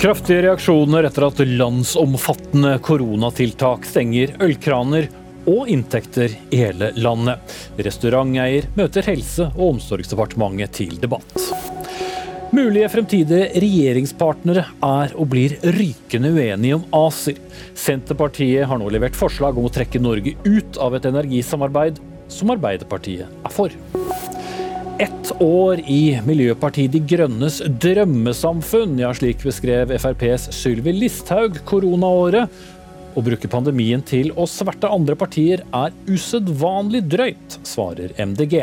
Kraftige reaksjoner etter at landsomfattende koronatiltak stenger ølkraner og inntekter i hele landet. Restauranteier møter Helse- og omsorgsdepartementet til debatt. Mulige fremtidige regjeringspartnere er og blir rykende uenige om ACER. Senterpartiet har nå levert forslag om å trekke Norge ut av et energisamarbeid som Arbeiderpartiet er for ett år i Miljøpartiet De Grønnes drømmesamfunn. Ja, slik beskrev FrPs Sylvi Listhaug koronaåret. Å bruke pandemien til å sverte andre partier er usedvanlig drøyt, svarer MDG.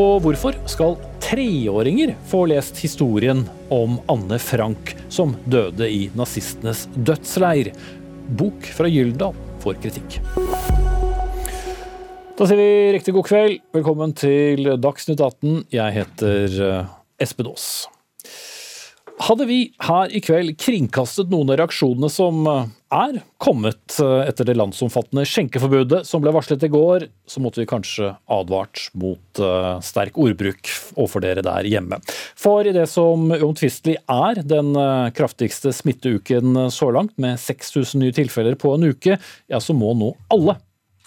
Og hvorfor skal treåringer få lest historien om Anne Frank, som døde i nazistenes dødsleir? Bok fra Gyldal får kritikk. Da sier vi riktig god kveld. Velkommen til Dagsnytt 18. Jeg heter eh, Espen Aas. Hadde vi her i kveld kringkastet noen av reaksjonene som eh, er kommet eh, etter det landsomfattende skjenkeforbudet som ble varslet i går, så måtte vi kanskje advart mot sterk ordbruk overfor dere der hjemme. For i det som uomtvistelig er den kraftigste smitteuken så langt, med 6000 nye tilfeller på en uke, ja, så må nå alle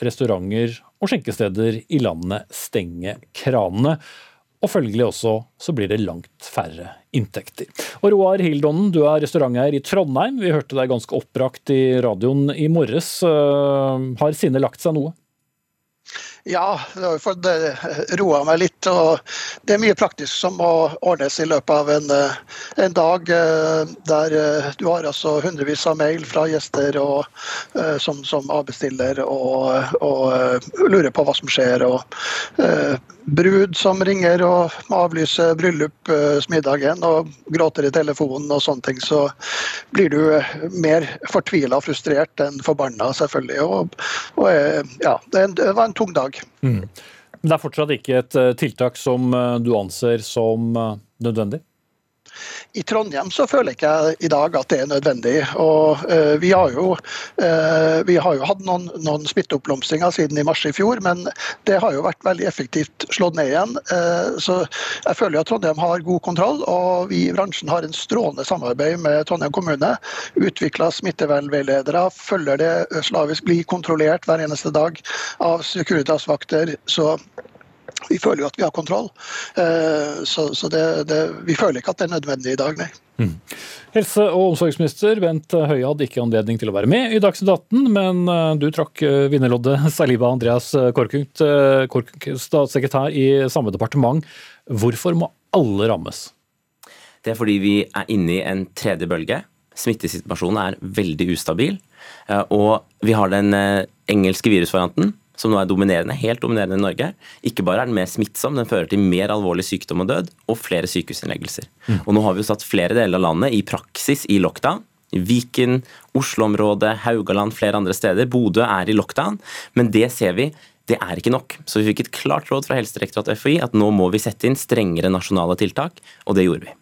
restauranter og skjenkesteder i landet stenge kranene. Og følgelig også så blir det langt færre inntekter. Og Roar Hildonnen, du er restauranteier i Trondheim. Vi hørte deg ganske oppbrakt i radioen i morges. Eh, har sinnet lagt seg noe? Ja, det har fått eh, roa meg litt. og Det er mye praktisk som må ordnes i løpet av en, eh, en dag. Eh, der du har altså hundrevis av mail fra gjester og, som, som avbestiller og, og, lurer på hva som skjer. og Brud som ringer og må avlyse bryllupsmiddagen og gråter i telefonen og sånne ting. Så blir du mer fortvila og frustrert enn forbanna, selvfølgelig. Og, og ja, det var en tung dag dag. Mm. Men det er fortsatt ikke et eh, tiltak som eh, du anser som eh, nødvendig? I Trondheim så føler jeg ikke i dag at det er nødvendig. og uh, vi, har jo, uh, vi har jo hatt noen, noen smitteoppblomstringer siden i mars i fjor, men det har jo vært veldig effektivt slått ned igjen. Uh, så jeg føler at Trondheim har god kontroll, og vi i bransjen har en strålende samarbeid med Trondheim kommune. Utvikla smittevernveiledere, følger det slavisk, blir kontrollert hver eneste dag av Securitas-vakter. Så vi føler jo at vi har kontroll. Eh, så, så det, det, vi føler ikke at det er nødvendig i dag, nei. Mm. Helse- og omsorgsminister Bent Høie hadde ikke anledning til å være med i Dagsnytt 18, men eh, du trakk eh, vinnerloddet. Saliba Andreas Korkungt, statssekretær i samme departement. Hvorfor må alle rammes? Det er fordi vi er inne i en tredje bølge. Smittesituasjonen er veldig ustabil. Og vi har den engelske virusvarianten som nå er dominerende, helt dominerende i Norge. Ikke bare er den mer smittsom, den fører til mer alvorlig sykdom og død, og flere sykehusinnleggelser. Mm. Og nå har vi jo satt flere deler av landet i praksis i lockdown. Viken, Oslo-området, Haugaland, flere andre steder. Bodø er i lockdown, men det ser vi det er ikke nok. Så vi fikk et klart råd fra Helsedirektoratet og FHI at nå må vi sette inn strengere nasjonale tiltak, og det gjorde vi.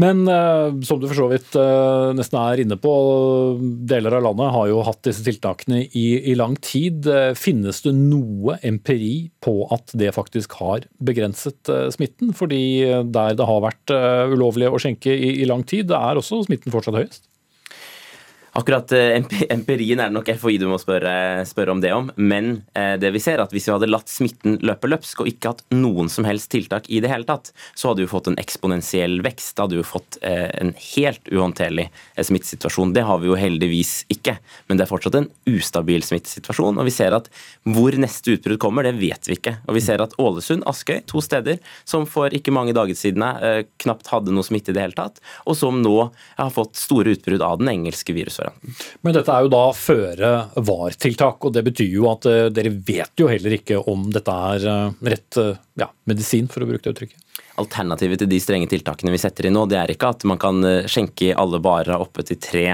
Men uh, som du for så vidt uh, nesten er inne på, deler av landet har jo hatt disse tiltakene i, i lang tid. Uh, finnes det noe empiri på at det faktisk har begrenset smitten? Fordi der det har vært ulovlig å skjenke i, i lang tid, er også smitten fortsatt høyest? Akkurat eh, empirien er det nok FHI du må spørre, spørre om det om. Men eh, det vi ser er at hvis vi hadde latt smitten løpe løpsk og ikke hatt noen som helst tiltak i det hele tatt, så hadde vi fått en eksponentiell vekst. Da hadde vi fått eh, en helt uhåndterlig smittesituasjon. Det har vi jo heldigvis ikke. Men det er fortsatt en ustabil smittesituasjon. Og vi ser at hvor neste utbrudd kommer, det vet vi ikke. Og vi ser at Ålesund, Askøy, to steder som for ikke mange dager siden knapt hadde noe smitte i det hele tatt, og som nå har fått store utbrudd av den engelske viruset ordføreren. Men dette er jo da føre var-tiltak, og det betyr jo at eh, dere vet jo heller ikke om dette er eh, rett eh, ja, medisin, for å bruke det uttrykket? Alternativet til de strenge tiltakene vi setter inn nå, det er ikke at man kan eh, skjenke i alle barer oppe til tre.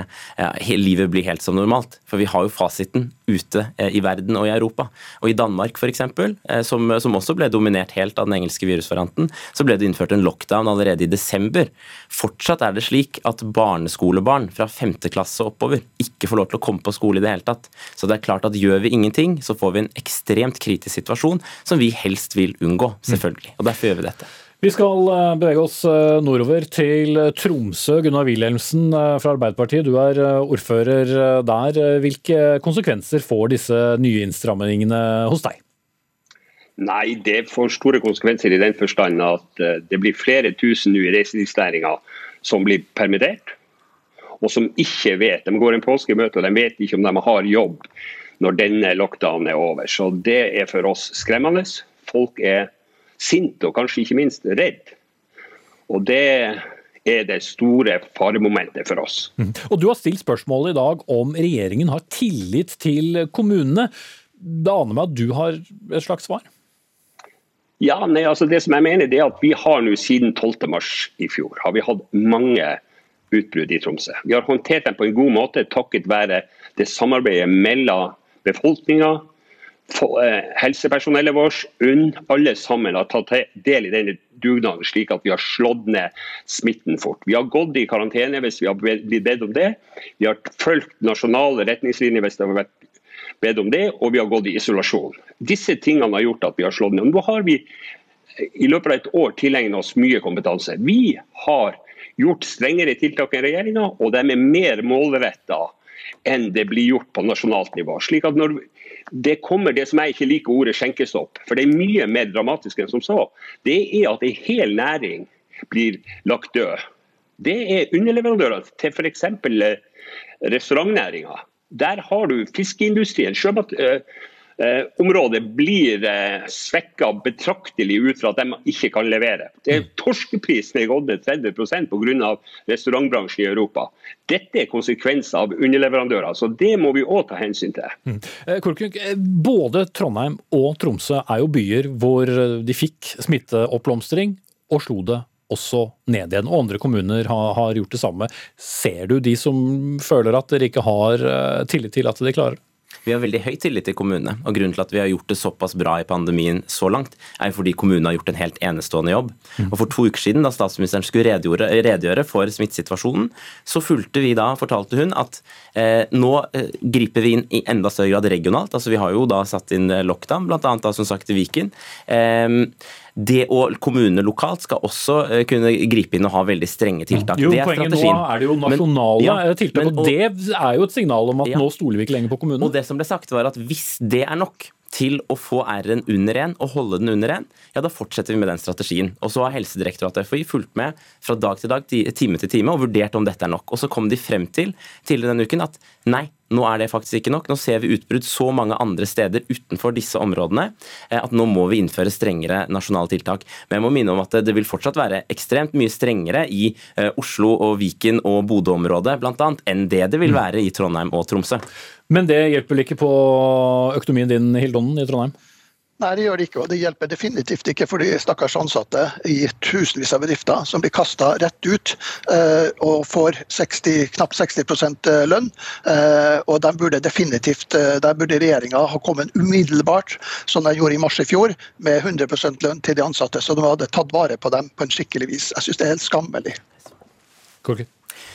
Livet blir helt som normalt. For vi har jo fasiten ute eh, i verden og i Europa. Og i Danmark f.eks., eh, som, som også ble dominert helt av den engelske virusvarianten, så ble det innført en lockdown allerede i desember. Fortsatt er det slik at barneskolebarn fra femte klasse oppover ikke får lov til å komme på skole i det hele tatt. Så det er klart at gjør vi ingenting, så får vi en ekstremt kritisk situasjon som vi helst vil unngå, selvfølgelig. Og derfor gjør vi dette. Vi skal eh, bevege oss eh, nordover til Tromsø. Gunnar Wilhelmsen eh, fra Arbeiderpartiet, du er ordfører der. Hvilke konsekvenser får disse nye innstrammingene hos deg? Nei, Det får store konsekvenser i den forstand at det blir flere tusen nå i reiselivsnæringa som blir permittert, og som ikke vet. De går en påskemøte og de vet ikke om de har jobb når denne lockdownen er over. Så Det er for oss skremmende. Folk er sint og kanskje ikke minst redd. Og det er det store faremomentet for oss. Mm. Og Du har stilt spørsmålet i dag om regjeringen har tillit til kommunene. Det aner meg at du har et slags svar? Ja, nei, altså det som jeg mener er at Vi har nå siden 12.3 i fjor har vi hatt mange utbrudd i Tromsø. Vi har håndtert dem på en god måte takket være det samarbeidet mellom befolkninga, helsepersonellet vårt, UNN, alle sammen har tatt del i denne dugnaden, slik at vi har slått ned smitten fort. Vi har gått i karantene hvis vi har blitt bedt om det. Vi har fulgt nasjonale retningslinjer hvis det har vært bedt om det, og vi har gått i isolasjon. Disse tingene har gjort at vi har slått ned. Nå har vi i løpet av et år tilegnet oss mye kompetanse. Vi har gjort strengere tiltak enn regjeringa, og de er mer målretta enn det blir gjort på nasjonalt nivå. Slik at når det kommer det som jeg ikke liker ordet skjenkestopp, for det er mye mer dramatisk enn som så. Det er at en hel næring blir lagt død. Det er underleverandører til f.eks. restaurantnæringa. Der har du fiskeindustrien, sjømat, eh, Eh, området blir eh, svekka betraktelig ut fra at de ikke kan levere. Er Torskeprisen er gått ned 30% pga. restaurantbransjen i Europa. Dette er konsekvenser av underleverandører, så det må vi òg ta hensyn til. Mm. Eh, både Trondheim og Tromsø er jo byer hvor de fikk smitteoppblomstring og slo det også ned igjen. Og andre kommuner har, har gjort det samme. Ser du de som føler at dere ikke har tillit til at de klarer det? Vi har veldig høy tillit til kommunene. og Grunnen til at vi har gjort det såpass bra i pandemien så langt, er fordi kommunene har gjort en helt enestående jobb. Og For to uker siden, da statsministeren skulle redegjøre, redegjøre for smittesituasjonen, så fulgte vi da, fortalte hun, at eh, nå eh, griper vi inn i enda større grad regionalt. altså Vi har jo da satt inn eh, lockdown, bl.a. som sagt i Viken. Eh, det og kommunene lokalt skal også eh, kunne gripe inn og ha veldig strenge tiltak. Jo, poenget nå er det jo nasjonale men, ja, tiltak, men, og, og, det er jo et signal om at ja, nå stoler vi ikke lenger på kommunene. Og det som ble sagt var at Hvis det er nok, til å få R-en under 1 og holde den under 1, ja, da fortsetter vi med den strategien. Og så har Helsedirektoratet FHI fulgt med fra dag til dag, time til time, og vurdert om dette er nok. Og så kom de frem til tidligere denne uken at nei, nå er det faktisk ikke nok. Nå ser vi utbrudd så mange andre steder utenfor disse områdene eh, at nå må vi innføre strengere nasjonale tiltak. Men jeg må minne om at det vil fortsatt være ekstremt mye strengere i eh, Oslo og Viken og Bodø-området bl.a. enn det det vil mm. være i Trondheim og Tromsø. Men det hjelper vel ikke på økonomien din, Hildonen, i Trondheim? Nei, det gjør det ikke. Og det hjelper definitivt ikke for de stakkars ansatte i tusenvis av bedrifter som blir kasta rett ut eh, og får 60, knapt 60 eh, lønn. Eh, og de burde definitivt, eh, Der burde regjeringa ha kommet umiddelbart, som de gjorde i mars i fjor, med 100% lønn til de ansatte. Så de hadde tatt vare på dem på en skikkelig vis. Jeg syns det er helt skammelig. Korkut.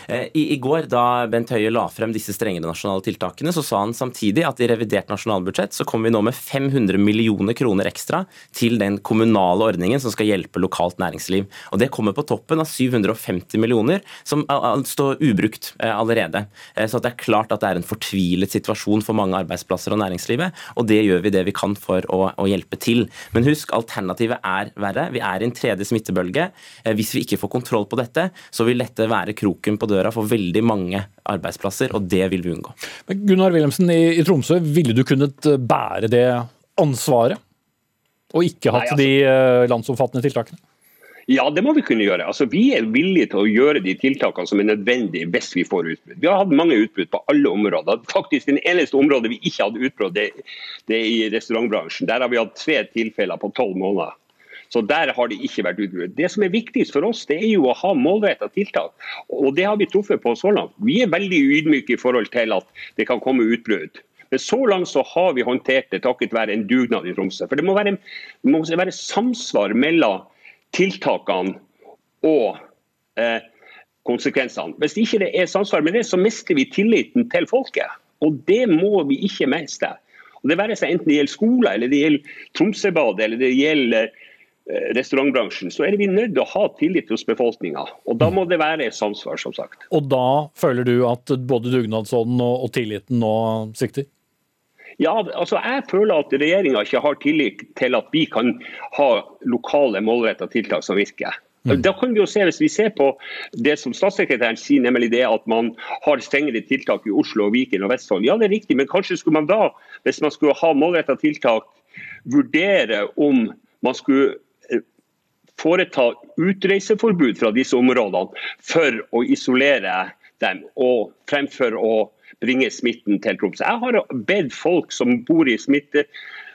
Eh, I, I, går, da Bent Høie la frem disse strengere nasjonale tiltakene, så sa han samtidig at i revidert nasjonalbudsjett så kommer vi nå med 500 millioner kroner ekstra til den kommunale ordningen som skal hjelpe lokalt næringsliv. Og Det kommer på toppen av 750 millioner som står ubrukt eh, allerede. Eh, så det er klart at det er en fortvilet situasjon for mange arbeidsplasser og næringslivet, og det gjør vi det vi kan for å, å hjelpe til. Men husk, alternativet er verre. Vi er i en tredje smittebølge. Hvis vi ikke får kontroll på dette, så vil dette være kroken på døra for veldig mange arbeidsplasser, og det vil vi unngå. Men Gunnar Wilhelmsen i, i Tromsø, ville du kunnet bære det ansvaret? Og ikke hatt Nei, altså, de eh, landsomfattende tiltakene? Ja, det må vi kunne gjøre. Altså, vi er villige til å gjøre de tiltakene som er nødvendige hvis vi får utbrudd. Vi har hatt mange utbrudd på alle områder. Faktisk Det eneste området vi ikke hadde utbrudd, det, det er i restaurantbransjen. Der har vi hatt tre tilfeller på tolv måneder. Så Der har det ikke vært utbrudd. Det som er viktigst for oss, det er jo å ha målretta tiltak. Og Det har vi truffet på så langt. Vi er veldig ydmyke i forhold til at det kan komme utbrudd. Men så langt så har vi håndtert det takket være en dugnad i Tromsø. For det må være, det må være samsvar mellom tiltakene og eh, konsekvensene. Hvis ikke det er samsvar med det, så mister vi tilliten til folket. Og det må vi ikke miste. Og det være seg enten det gjelder skole, eller det gjelder Tromsøbadet, eller det gjelder restaurantbransjen, så er vi nødt til å ha tillit hos befolkninga. Og da må det være samsvar, som sagt. Og da føler du at både dugnadsånden og tilliten nå svikter? Ja, altså jeg føler at regjeringa ikke har tillit til at vi kan ha lokale målretta tiltak som virker. Mm. Da kan vi jo se, Hvis vi ser på det som statssekretæren sier, nemlig det at man har strengere tiltak i Oslo, Viken og Vestfold. Ja, det er riktig, men kanskje skulle man da, hvis man skulle ha målretta tiltak, vurdere om man skulle eh, foreta utreiseforbud fra disse områdene for å isolere dem, og fremfor å bringe smitten til Tromsø. Jeg har bedt folk som bor i smitte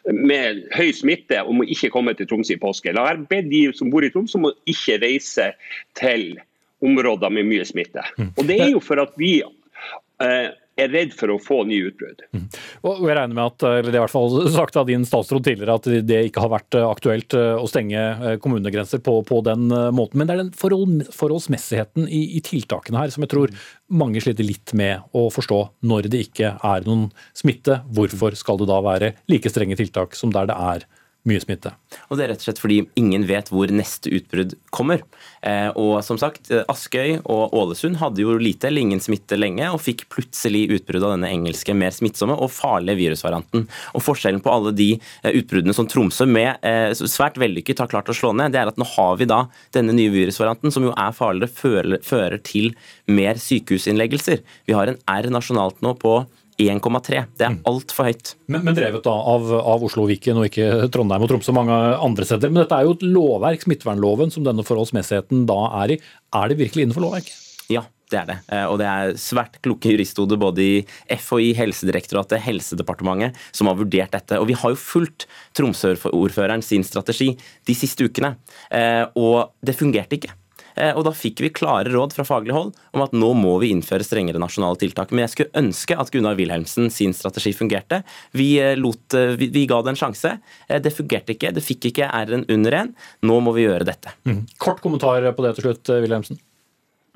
med høy smitte om å ikke komme til Tromsø i påske. Jeg har bedt de som bor i Tromsø om å ikke reise til områder med mye smitte. Mm. Og Det er jo for at vi eh, er redd for å få nye utbrudd. Mm. Og jeg regner med at, eller det er i hvert fall sagt av din statsråd tidligere, at det ikke har vært aktuelt eh, å stenge eh, kommunegrenser på, på den eh, måten. Men det er den forhold, forholdsmessigheten i, i, tiltakene her som jeg tror mange sliter litt med å forstå. Når det ikke er noen smitte, hvorfor skal det da være like strenge tiltak som der det er mye smitte. Og Det er rett og slett fordi ingen vet hvor neste utbrudd kommer. Eh, og som sagt, eh, Askøy og Ålesund hadde jo lite eller ingen smitte lenge, og fikk plutselig utbrudd av denne engelske, mer smittsomme og farlige virusvarianten. Og Forskjellen på alle de eh, utbruddene som Tromsø med svært vellykket har klart å slå ned, det er at nå har vi da denne nye virusvarianten, som jo er farligere, fører til mer sykehusinnleggelser. Vi har en R nasjonalt nå på 1,3. Det er mm. altfor høyt. Men, men, drevet da av, av Oslo og Viken og ikke Trondheim og Tromsø og mange andre steder. Men dette er jo et lovverk, smittevernloven, som denne forholdsmessigheten da er i. Er det virkelig innenfor lovverket? Ja, det er det. Eh, og det er svært kloke juristhoder både i FHI, Helsedirektoratet, Helsedepartementet som har vurdert dette. Og vi har jo fulgt Tromsø-ordføreren sin strategi de siste ukene, eh, og det fungerte ikke. Eh, og da fikk vi klare råd fra faglig hold om at nå må vi innføre strengere nasjonale tiltak. Men jeg skulle ønske at Gunnar Wilhelmsen sin strategi fungerte. Vi, eh, lot, eh, vi, vi ga det en sjanse. Det fungerte ikke. Det fikk ikke R-en under en. Nå må vi gjøre dette. Mm. Kort kommentar på det til slutt, Wilhelmsen.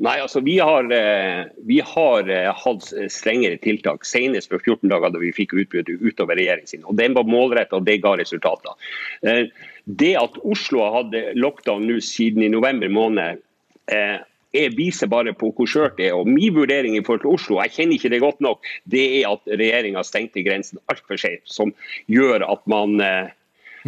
Nei, altså Vi har, vi har hatt strengere tiltak, senest for 14 dager da vi fikk utbruddet utover regjeringen sin. og Den var målrettet og det ga resultater. Det at Oslo har hatt lockdown nå siden i november måned, jeg viser bare på hvor skjørt det er. og Min vurdering i forhold til Oslo, jeg kjenner ikke det godt nok, det er at regjeringa stengte grensen altfor skjevt. Som gjør at man eh,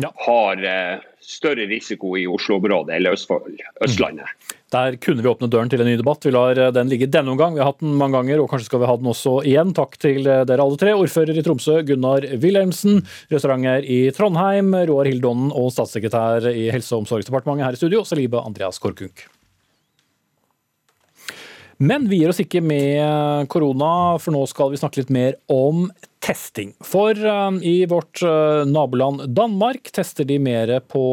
ja. har eh, større risiko i Oslo-området eller Østfold, Østlandet. Mm. Der kunne vi åpne døren til en ny debatt. Vi lar eh, den ligge denne omgang. Vi har hatt den mange ganger, og kanskje skal vi ha den også igjen. Takk til eh, dere alle tre. Ordfører i Tromsø, Gunnar Wilhelmsen. Restauranter i Trondheim, Roar Hildonen og statssekretær i Helse- og omsorgsdepartementet her i studio, Salibe Andreas Korkunk. Men vi gir oss ikke med korona, for nå skal vi snakke litt mer om testing. For eh, i vårt eh, naboland Danmark tester de mer på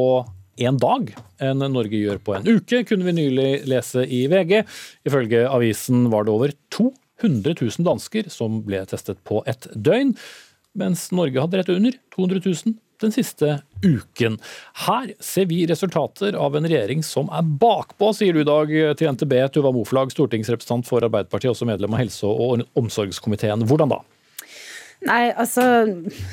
én dag enn Norge gjør på en uke, kunne vi nylig lese i VG. Ifølge avisen var det over 200 000 dansker som ble testet på et døgn, mens Norge hadde rett under 200 000 den siste uken. Her ser vi resultater av en regjering som er bakpå, sier du i dag til NTB, Tuva Moflag, stortingsrepresentant for Arbeiderpartiet, også medlem av helse- og omsorgskomiteen. Hvordan da? Nei, altså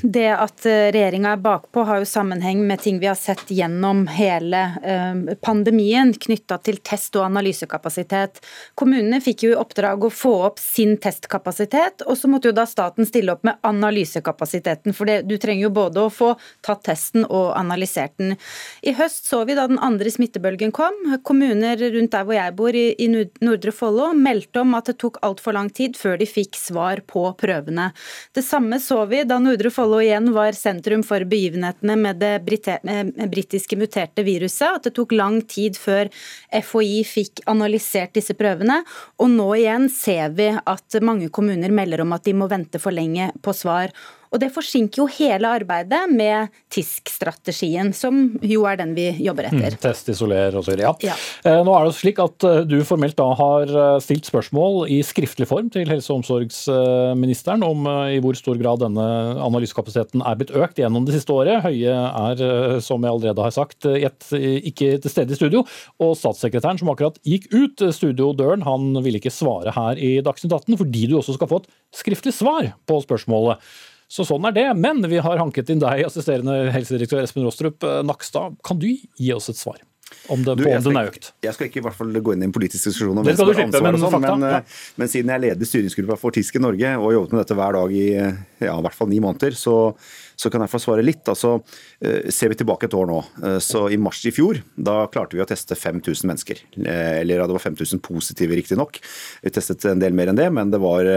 Det at eh, regjeringa er bakpå har jo sammenheng med ting vi har sett gjennom hele eh, pandemien knytta til test- og analysekapasitet. Kommunene fikk jo i oppdrag å få opp sin testkapasitet, og så måtte jo da staten stille opp med analysekapasiteten. For det, du trenger jo både å få tatt testen og analysert den. I høst så vi da den andre smittebølgen kom. Kommuner rundt der hvor jeg bor, i, i Nordre Follo, meldte om at det tok altfor lang tid før de fikk svar på prøvene. Det samme så vi da Nordre Follo igjen var sentrum for begivenhetene med det britiske muterte viruset. At det tok lang tid før FHI fikk analysert disse prøvene. Og nå igjen ser vi at mange kommuner melder om at de må vente for lenge på svar. Og Det forsinker jo hele arbeidet med TISK-strategien, som jo er den vi jobber etter. Mm, test, isoler osv. Ja. ja. Eh, nå er det slik at eh, du formelt da har eh, stilt spørsmål i skriftlig form til helse- og omsorgsministeren om i hvor stor grad denne analysekapasiteten er blitt økt gjennom det siste året. Høie er, som jeg allerede har sagt, et, ikke til stede i studio. Og statssekretæren som akkurat gikk ut studiodøren, han ville ikke svare her i Dagsnytt 18 fordi du også skal få et skriftlig svar på spørsmålet. Så sånn er det. Men vi har hanket inn deg, assisterende helsedirektør Espen Rostrup Nakstad. Kan du gi oss et svar? Om, det, du, på om den er økt. Jeg skal ikke i hvert fall gå inn i en politisk diskusjon om det som har ansvaret, men, sånn, men. Eh, men, siden jeg leder styringsgruppa for TISK i Norge og har jobbet med dette hver dag i ja, i hvert fall ni måneder, så, så kan jeg få svare litt. Altså, eh, ser vi tilbake et år nå, eh, så i mars i fjor da klarte vi å teste 5000 mennesker. Eller ja, det var 5000 positive, riktignok. Vi testet en del mer enn det, men det var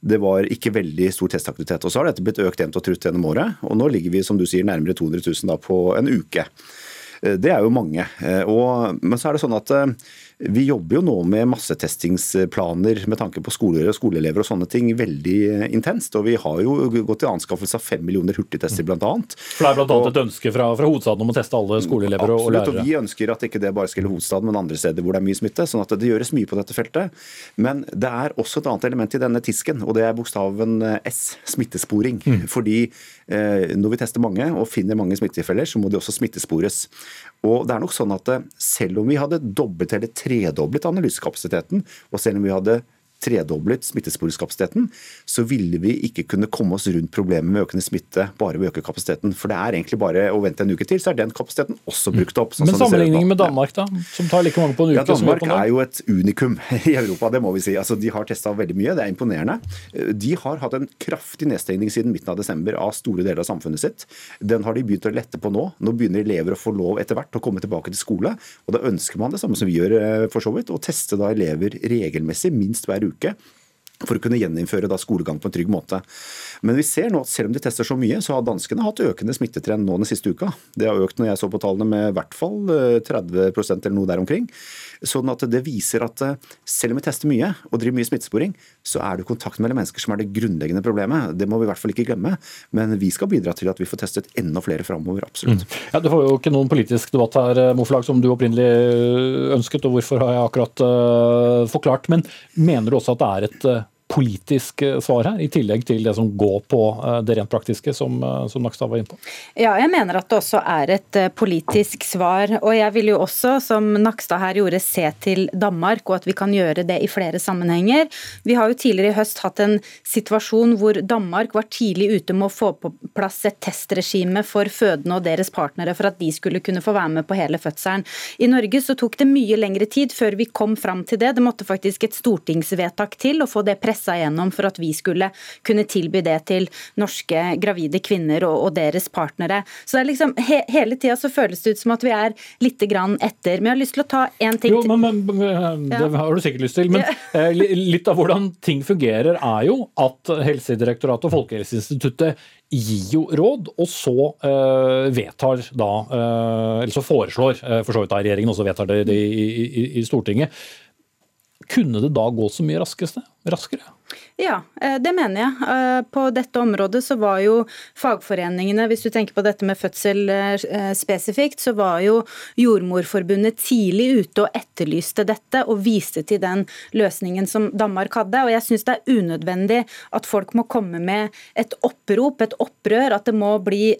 det var ikke veldig stor testaktivitet. Og Så har dette blitt økt jevnt og trutt gjennom året, og nå ligger vi som du sier, nærmere 200 000 da, på en uke. Eh, det er jo mange. Eh, og, men så er det sånn at eh, vi jobber jo nå med massetestingsplaner med tanke på skoler og skoleelever og sånne ting veldig intenst. Og vi har jo gått til anskaffelse av fem millioner hurtigtester bl.a. For det er bl.a. et ønske fra, fra, hovedstaden om å teste alle skoleelever og, og lærere? Absolutt, og vi ønsker at ikke det bare skal gjelde hovedstaden, men andre steder hvor det er mye smitte. sånn at det gjøres mye på dette feltet. Men det er også et annet element i denne tisken, og det er bokstaven S, smittesporing. Mm. Fordi eh, når vi tester mange og finner mange smittetilfeller, så må de også smittespores. Og det er nok sånn at eh, Selv om vi hadde dobbelt eller tredoblet analysekapasiteten, og selv om vi hadde tredoblet smittesporingskapasiteten, så ville vi ikke kunne komme oss rundt problemet med økende smitte bare ved å øke kapasiteten. For det er egentlig bare å vente en uke til, så er den kapasiteten også brukt opp. Sånn Men sammenligning med Danmark, da, som tar like mange på en uke? Ja, Danmark er jo et unikum i Europa, det må vi si. Altså, de har testa veldig mye, det er imponerende. De har hatt en kraftig nedstengning siden midten av desember av store deler av samfunnet sitt. Den har de begynt å lette på nå. Nå begynner elever å få lov etter hvert å komme tilbake til skole. Og da ønsker man det samme som vi gjør, eh, for så vidt, å teste da elever regelmessig, minst hver uke uke for å kunne gjeninnføre skolegang på en trygg måte. Men vi ser nå at selv om de tester så mye, så har danskene hatt økende smittetrend nå den siste uka. Det har økt når jeg så på tallene med i hvert fall 30 eh, eller noe der omkring. Sånn at det viser at eh, selv om vi tester mye og driver mye smittesporing, så er det kontakt mellom mennesker som er det grunnleggende problemet. Det må vi i hvert fall ikke glemme. Men vi skal bidra til at vi får testet enda flere framover, absolutt. Mm. Ja, Du får jo ikke noen politisk debatt her, eh, Moflag, som du opprinnelig ønsket, og hvorfor har jeg akkurat uh, forklart. Men mener du også at det er et uh, politisk eh, svar her, i tillegg til det som går på eh, det rent praktiske, som, eh, som Nakstad var inne på? Ja, jeg mener at det også er et politisk svar. Og jeg vil jo også, som Nakstad her gjorde, se til Danmark, og at vi kan gjøre det i flere sammenhenger. Vi har jo tidligere i høst hatt en situasjon hvor Danmark var tidlig ute med å få på plass et testregime for fødende og deres partnere, for at de skulle kunne få være med på hele fødselen. I Norge så tok det mye lengre tid før vi kom fram til det. Det måtte faktisk et stortingsvedtak til å få det presset pressa gjennom for at vi skulle kunne tilby det til norske gravide kvinner og, og deres partnere. Så det er liksom, he, Hele tida så føles det ut som at vi er litt grann etter. Men jeg har lyst til å ta én ting jo, men, men, Det har du sikkert lyst til. Men ja. litt av hvordan ting fungerer, er jo at Helsedirektoratet og Folkehelseinstituttet gir jo råd, og så uh, vedtar da uh, Eller så foreslår uh, for så vidt da regjeringen, og så vedtar det, det i, i, i Stortinget. Kunne det da gå så mye raskere? Ja, eh, det mener jeg. Eh, på dette området så var jo fagforeningene, hvis du tenker på dette med fødsel eh, spesifikt, så var jo Jordmorforbundet tidlig ute og etterlyste dette og viste til den løsningen som Danmark hadde. Og jeg syns det er unødvendig at folk må komme med et opprop, et opprør, at det må bli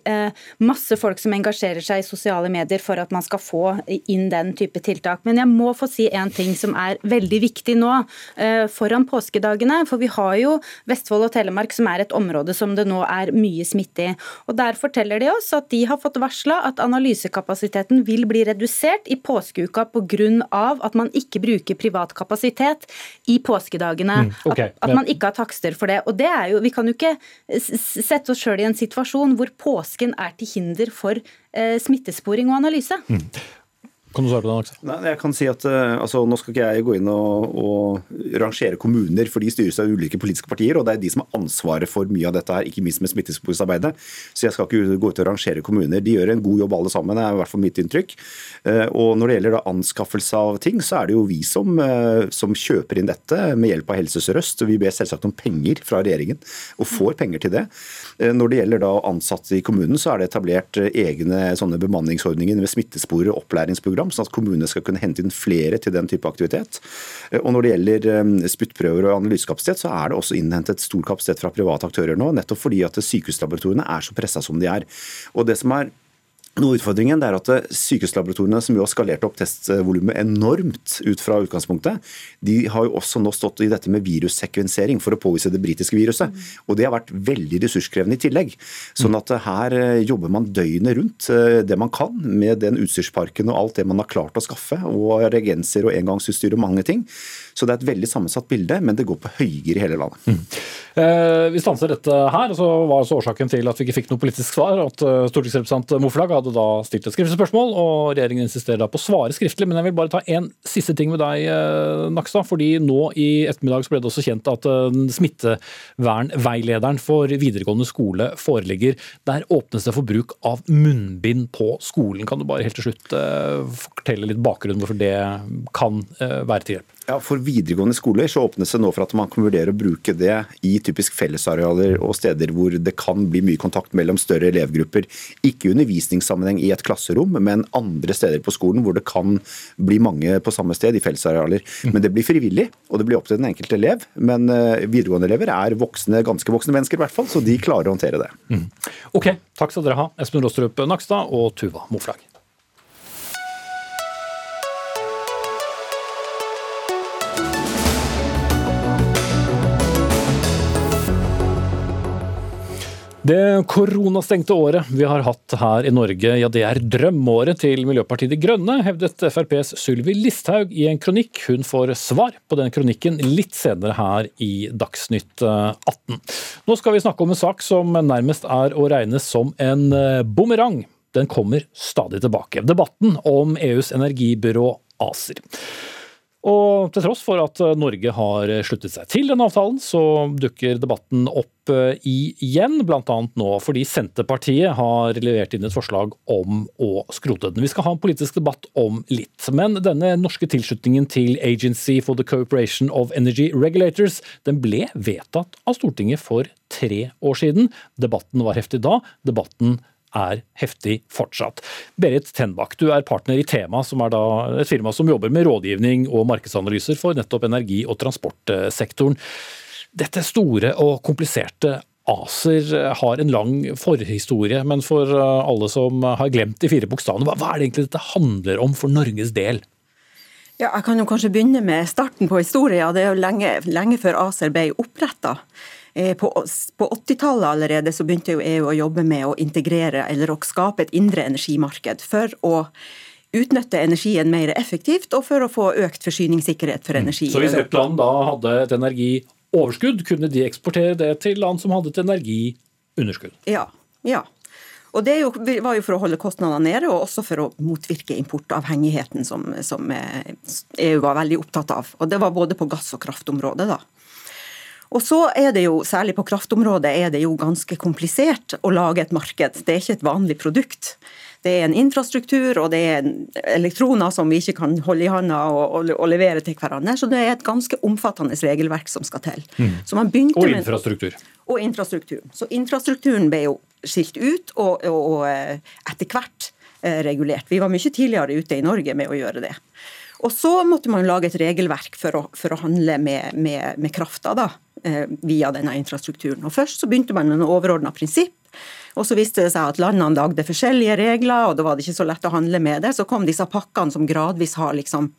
masse folk som engasjerer seg i sosiale medier for at man skal få inn den type tiltak. Men jeg må få si en ting som er veldig viktig nå, foran påskedagene. for vi har jo Vestfold og Telemark, som er et område som det nå er mye smitte i. Og Der forteller de oss at de har fått varsla at analysekapasiteten vil bli redusert i påskeuka pga. at man ikke bruker privat kapasitet i påskedagene. Mm, okay. at, at, man ikke har takster for det. Og det er jo, Vi kan jo ikke sette oss sjøl i en situasjon hvor påsken er til hinder for eh, smittesporing og analyse. Mm. Kan du svare på den, Aksel? Nei, jeg kan si at eh, altså, Nå skal ikke jeg gå inn og, og, rangere kommuner, for de styres av ulike politiske partier. og Det er de som har ansvaret for mye av dette, her, ikke minst med smittesporingsarbeidet. Så jeg skal ikke gå ut og rangere kommuner. De gjør en god jobb alle sammen, det er i hvert fall mitt inntrykk. Eh, og Når det gjelder da anskaffelse av ting, så er det jo vi som, eh, som kjøper inn dette med hjelp av Helse Sør-Øst. Vi ber selvsagt om penger fra regjeringen, og får penger til det. Når det gjelder da ansatte i kommunen, så er det etablert egne sånne bemanningsordninger med smittesporer og opplæringsprogram program, sånn at kommunene skal kunne hente inn flere til den type aktivitet. Eh, og Når det gjelder eh, spyttprøver og analysekapasitet, så er det også innhentet stor kapasitet fra private aktører nå, nettopp fordi at sykehuslaboratoriene er så pressa som de er. Og det som er Noe av utfordringen er at Sykehuslaboratoriene, som jo har skalert opp testvolumet enormt ut fra utgangspunktet, de har jo også nå stått i dette med virussekvensering for å påvise det britiske viruset. Og det har vært veldig ressurskrevende i tillegg. Sånn at her eh, jobber man døgnet rundt eh, det man kan med den utstyrsparken og alt det man har klart å skaffe, og reagenser og engangsutstyr og mange ting. Så det er et veldig sammensatt bilde, men det går på høygir i hele landet. Mm. Eh, vi stanser dette her. og så var altså årsaken til at vi ikke fikk noe politisk svar at uh, stortingsrepresentant Moflag hadde da stilt et skriftlig spørsmål, og regjeringen insisterer da på å svare skriftlig. Men jeg vil bare ta en siste ting med deg, uh, Nakstad. fordi nå i ettermiddag ble det også kjent at uh, smittevernveilederen for videregående skole foreligger. Der åpnes det for bruk av munnbind på skolen. Kan du bare helt til slutt fortelle litt bakgrunn hvorfor det kan være til hjelp? Ja, For videregående skoler så åpnes det nå for at man kan vurdere å bruke det i typisk fellesarealer og steder hvor det kan bli mye kontakt mellom større elevgrupper. Ikke i undervisningssammenheng i et klasserom, men andre steder på skolen hvor det kan bli mange på samme sted i fellesarealer. Mm. Men det blir frivillig, og det blir opp til den enkelte elev. Men eh, videregående elever er voksne, ganske voksne mennesker i hvert fall, så de klarer å håndtere det. Mm. Ok, takk skal dere ha, Espen Rostrup Nakstad og Tuva Moflag. Det koronastengte året vi har hatt her i Norge, ja det er drømmeåret til Miljøpartiet De Grønne, hevdet FrPs Sylvi Listhaug i en kronikk. Hun får svar på den kronikken litt senere her i Dagsnytt 18. Nå skal vi snakke om en sak som nærmest er å regne som en eh, bumerang. Den kommer stadig tilbake. Debatten om EUs energibyrå ACER. Og til tross for at eh, Norge har sluttet seg til den avtalen, så dukker debatten opp eh, igjen, bl.a. nå fordi Senterpartiet har levert inn et forslag om å skrote den. Vi skal ha en politisk debatt om litt, men denne norske tilslutningen til Agency for the Cooperation of Energy Regulators den ble vedtatt av Stortinget for tre år siden. Debatten var heftig da, debatten er heftig fortsatt. Berit Tenbakk, du er partner i Tema, som er et firma som jobber med rådgivning og markedsanalyser for nettopp energi- og transportsektoren. Dette store og kompliserte ACER har en lang forhistorie, men for alle som har glemt de fire bokstavene, hva er det egentlig dette handler om for Norges del? Ja, jeg kan jo kanskje begynne med starten på historien. Det er jo lenge, lenge før ACER ble oppretta. Eh, på, på 80-tallet allerede så begynte jo EU å jobbe med å integrere eller å skape et indre energimarked for å utnytte energien mer effektivt og for å få økt forsyningssikkerhet for mm. energi. Så hvis et land da hadde et energioverskudd, kunne de eksportere det til land som hadde et energiunderskudd? Ja. ja. Og Det var jo for å holde kostnadene nede, og også for å motvirke importavhengigheten som, som EU e var veldig opptatt av. Og Det var både på gass- og kraftområdet. da. Og så er det jo, Særlig på kraftområdet er det jo ganske komplisert å lage et marked. Det er ikke et vanlig produkt. Det er en infrastruktur og det er elektroner som vi ikke kan holde i hånda og, og, og, levere til hverandre. Så det er et ganske omfattende regelverk som skal til. Mm. og infrastruktur. Med, og infrastruktur. Så infrastrukturen ble jo skilt ut og, og eh, etter hvert eh, regulert. Vi var mye tidligere ute i Norge med å gjøre det. Og så måtte man lage et regelverk for å, for å handle med, med, med krafta. Eh, via denne infrastrukturen. Og Først så begynte man med noen overordna prinsipp. Og så viste det seg at landene lagde forskjellige regler, og da var det ikke så lett å handle med det. Så kom disse pakkene som gradvis har liksom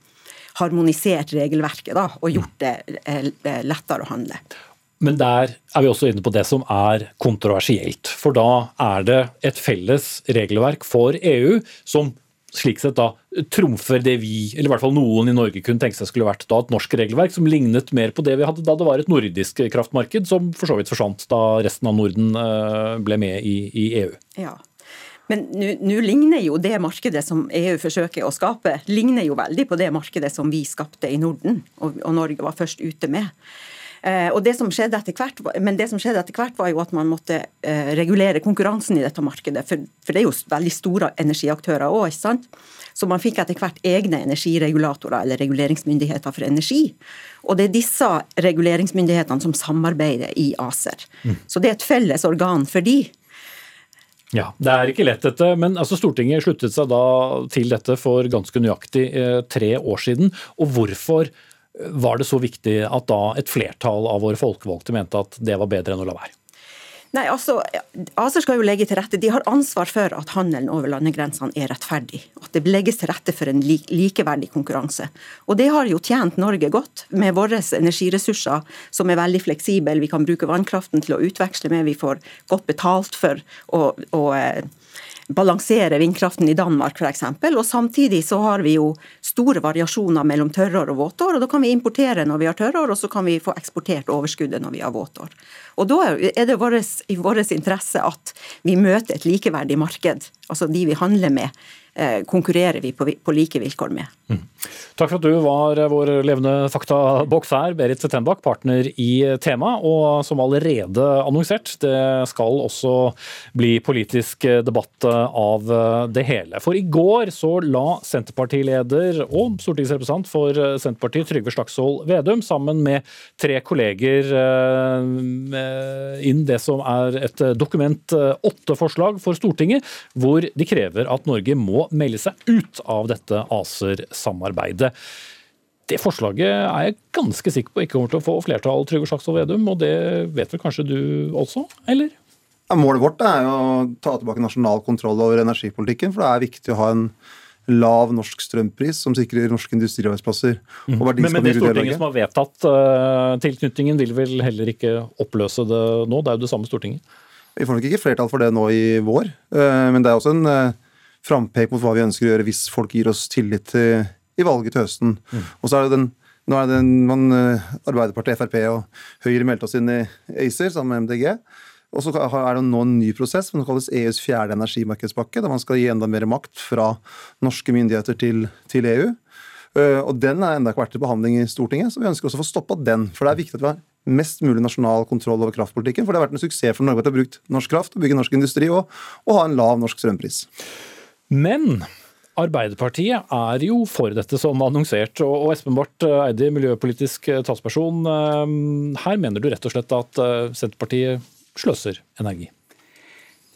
harmonisert regelverket da, og gjort det eh, lettere å handle. Men der er vi også inne på det som er kontroversielt. For da er det et felles regelverk for EU som slik sett da trumfer det vi, eller i hvert fall noen i Norge kunne tenke seg skulle vært da et norsk regelverk som lignet mer på det vi hadde da det var et nordisk kraftmarked, som for så vidt forsvant da resten av Norden eh, ble med i, i EU. Ja. Men nå ligner jo det markedet som EU forsøker å skape, ligner jo veldig på det markedet som vi skapte i Norden, og, og Norge var først ute med. Eh, og det som skjedde etter hvert, men det som skjedde etter hvert, var jo at man måtte eh, regulere konkurransen i dette markedet. For, for det er jo veldig store energiaktører òg, ikke sant. Så man fikk etter hvert egne energiregulatorer, eller reguleringsmyndigheter for energi. Og det er disse reguleringsmyndighetene som samarbeider i ACER. Mm. Så det er et felles organ for de. Ja, Det er ikke lett, dette. Men altså, Stortinget sluttet seg da til dette for ganske nøyaktig eh, tre år siden. Og hvorfor var det så viktig at da et flertall av våre folkevalgte mente at det var bedre enn å la være? Nei, altså, ACER skal jo legge til rette. De har ansvar for at handelen over landegrensene er rettferdig. At det legges til rette for en likeverdig konkurranse. Og Det har jo tjent Norge godt, med våre energiressurser som er veldig fleksible. Vi kan bruke vannkraften til å utveksle med, vi får godt betalt for å, å eh, balansere vindkraften i Danmark f.eks. Og samtidig så har vi jo store variasjoner mellom tørrår og våtår. og Da kan vi importere når vi har tørrår, og så kan vi få eksportert overskuddet når vi har våtår. Og Da er det i vår interesse at vi møter et likeverdig marked, altså de vi handler med, Eh, konkurrerer vi på, på like vilkår med. Mm. Takk for at du var vår levende faktaboks her, Berit Tenbakk, partner i Tema. Og som allerede annonsert, det skal også bli politisk debatt av det hele. For i går så la Senterpartileder og stortingsrepresentant for Senterpartiet Trygve Slagsvold Vedum sammen med tre kolleger eh, inn det som er et Dokument 8-forslag for Stortinget, hvor de krever at Norge må melde seg ut av dette ACER-samarbeidet. Det forslaget er jeg ganske sikker på ikke kommer til å få flertall, Trygve Slagsvold Vedum, og det vet vel kanskje du også, eller? Ja, målet vårt er å ta tilbake nasjonal kontroll over energipolitikken, for det er viktig å ha en lav norsk strømpris som sikrer norske industriarbeidsplasser. Mm. men, men det Stortinget som har vedtatt uh, tilknytningen, vil vel heller ikke oppløse det nå? Det er jo det samme Stortinget? Vi får nok ikke flertall for det nå i vår, uh, men det er også en uh, frampek mot hva vi ønsker å gjøre hvis folk gir oss tillit til, i valget til høsten. Mm. Og så er det den nå er det man, eh, Arbeiderpartiet, Frp og Høyre meldte oss inn i ACER sammen med MDG. Og så er det nå en ny prosess som kalles EUs fjerde energimarkedspakke, der man skal gi enda mer makt fra norske myndigheter til, til EU. Eh, og Den er enda ikke vært til behandling i Stortinget, så vi ønsker også å få stoppa den. For det er viktig at vi har mest mulig nasjonal kontroll over kraftpolitikken. For det har vært en suksess for Norge at vi har brukt norsk kraft, og bygge norsk industri og, og ha en lav norsk strømpris. Men Arbeiderpartiet er jo for dette, som annonsert. Og Espen Barth Eide, miljøpolitisk talsperson. Eh, her mener du rett og slett at eh, Senterpartiet sløser energi?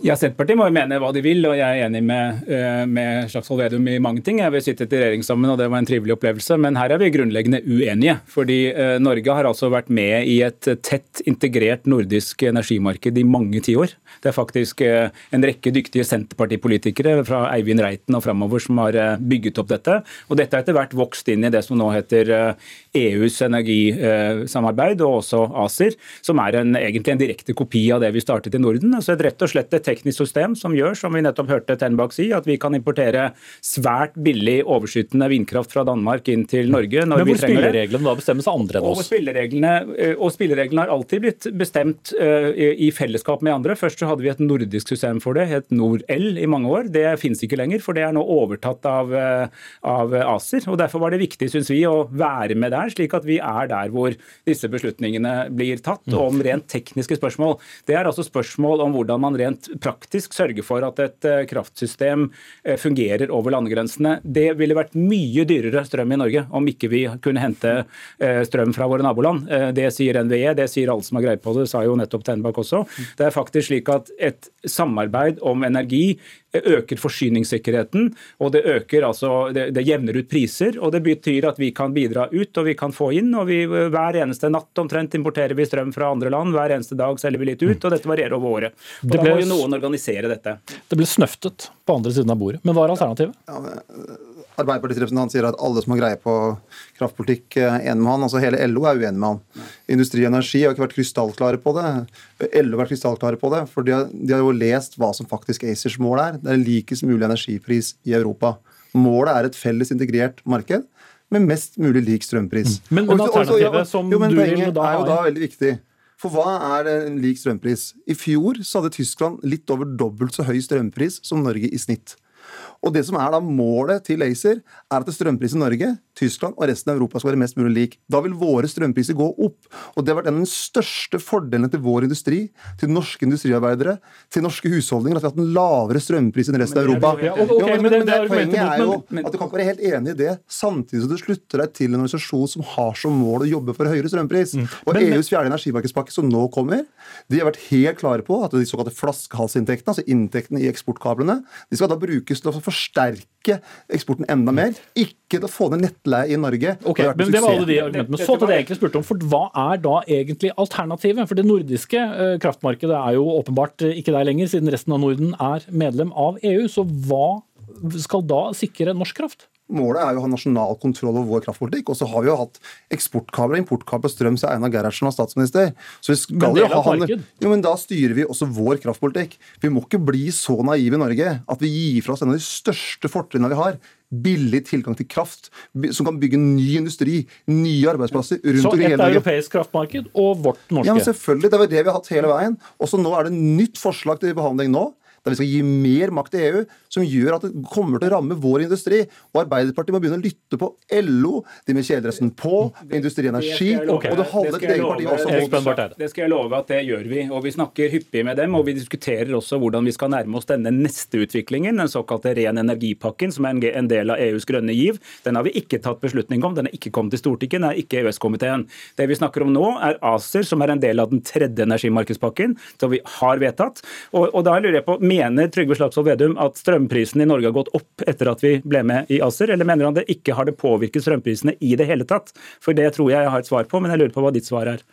Ja, Senterpartiet må jo mene hva de vil, og jeg er enig med, eh, med Slagsvold Vedum i mange ting. Jeg vil sitte i regjering sammen, og det var en trivelig opplevelse. Men her er vi grunnleggende uenige. Fordi Norge har altså vært med i et tett integrert nordisk energimarked i mange tiår. Det er faktisk eh, en rekke dyktige Senterpartipolitikere fra Eivind Reiten og framover som har eh, bygget opp dette. Og dette har etter hvert vokst inn i det som nå heter EUs eh, e energisamarbeid, og også ACER, som er en, egentlig en direkte kopi av det vi startet i Norden. Altså et rett og slett et teknisk system som gjør, som vi nettopp hørte Tenbakk si, at vi kan importere svært billig overskytende vindkraft fra Danmark inn til Norge når vi trenger det. Men hvor spillereglene da bestemmes av andre enn oss? Og spillereglene, og spillereglene har alltid blitt bestemt i fellesskap med andre. Først så hadde vi et nordisk system for det, het NorL i mange år. Det finnes ikke lenger, for det er nå overtatt av, eh, av ACER. og Derfor var det viktig synes vi, å være med der, slik at vi er der hvor disse beslutningene blir tatt. Mm. Om rent tekniske spørsmål. Det er altså spørsmål om hvordan man rent praktisk sørge for at et eh, kraftsystem eh, fungerer over landegrensene. Det ville vært mye dyrere strøm i Norge om ikke vi kunne hente strøm fra våre naboland. Det sier NVE, det sier alle som har greie på det, sa jo nettopp Tenbakk også. Det er faktisk slik at et samarbeid om energi øker forsyningssikkerheten, og det øker altså, det, det, jevner ut priser. og Det betyr at vi kan bidra ut og vi kan få inn. og vi, Hver eneste natt omtrent importerer vi strøm fra andre land. Hver eneste dag selger vi litt ut, og dette varierer over året. Og Da må jo noen organisere dette. Det ble snøftet på andre siden av bordet. Men hva er alternativet? Ja, men Arbeiderpartiets representant sier at alle som har greie på kraftpolitikk, er enig med han. Altså Hele LO er uenig med han. Industri og Energi har ikke vært krystallklare på det. LO har vært krystallklare på det, for de har, de har, jo lest hva som faktisk ACERs mål er. Det er likest mulig energipris i Europa. Målet er et felles integrert marked med mest mulig lik strømpris. Mm. Men, men alternativet som jo, men du vil da er jo da veldig viktig. For hva er en lik strømpris? I fjor så hadde Tyskland litt over dobbelt så høy strømpris som Norge i snitt. Og det som er da Målet til ACER er at strømprisen i Norge, Tyskland og resten av Europa skal være mest mulig lik. Da vil våre strømpriser gå opp. Og Det har vært en av den største fordelene til vår industri, til norske industriarbeidere, til norske husholdninger, at vi har hatt en lavere strømpris enn resten av Europa. Poenget er jo at du kan ikke være helt enig i det, samtidig som du slutter deg til en organisasjon som har som mål å jobbe for høyere strømpris. Mm. Og EUs fjerde energimarkedspakke som nå kommer, de har vært helt klare på at de såkalte flaskehalsinntektene, altså inntektene i eksportkablene, de skal da brukes til å forsterke eksporten enda mer. Ikke til å få ned nettleie i Norge. Ok, men Det var alle de argumentene. Så til det jeg egentlig spurte om. for Hva er da egentlig alternativet? For Det nordiske eh, kraftmarkedet er jo åpenbart ikke der lenger, siden resten av Norden er medlem av EU. Så hva skal da sikre norsk kraft? Målet er jo å ha nasjonal kontroll over vår kraftpolitikk. Og så har vi jo hatt eksportkabler og importkabler strøm siden Einar Gerhardsen var statsminister. Så vi skal men jo ha han, jo, men Da styrer vi også vår kraftpolitikk. Vi må ikke bli så naive i Norge at vi gir fra oss en av de største fortrinnene vi har. Billig tilgang til kraft, som kan bygge ny industri, nye arbeidsplasser rundt Så et europeisk kraftmarked og vårt norske? Ja, men selvfølgelig. Det var det vi har hatt hele veien. Og så nå er det nytt forslag til behandling nå der vi skal gi mer makt til EU, som gjør at det kommer til å ramme vår industri. Og Arbeiderpartiet må begynne å lytte på LO, de med kjeledressen på, Industri Energi og det halve ditt eget parti også. Det skal jeg love at det gjør vi. Og vi snakker hyppig med dem, og vi diskuterer også hvordan vi skal nærme oss denne neste utviklingen, den såkalte ren energipakken, som er en del av EUs grønne giv. Den har vi ikke tatt beslutning om, den er ikke kommet til Stortinget, den er ikke EØS-komiteen. Det vi snakker om nå, er ACER, som er en del av den tredje energimarkedspakken, som vi har vedtatt. Og, og da lurer jeg på, Mener Trygve Slagsvold Vedum at strømprisen i Norge har gått opp etter at vi ble med i ACER, eller mener han det ikke har det påvirket strømprisene i det hele tatt? For det tror jeg jeg har et svar på, men jeg lurer på hva ditt svar er.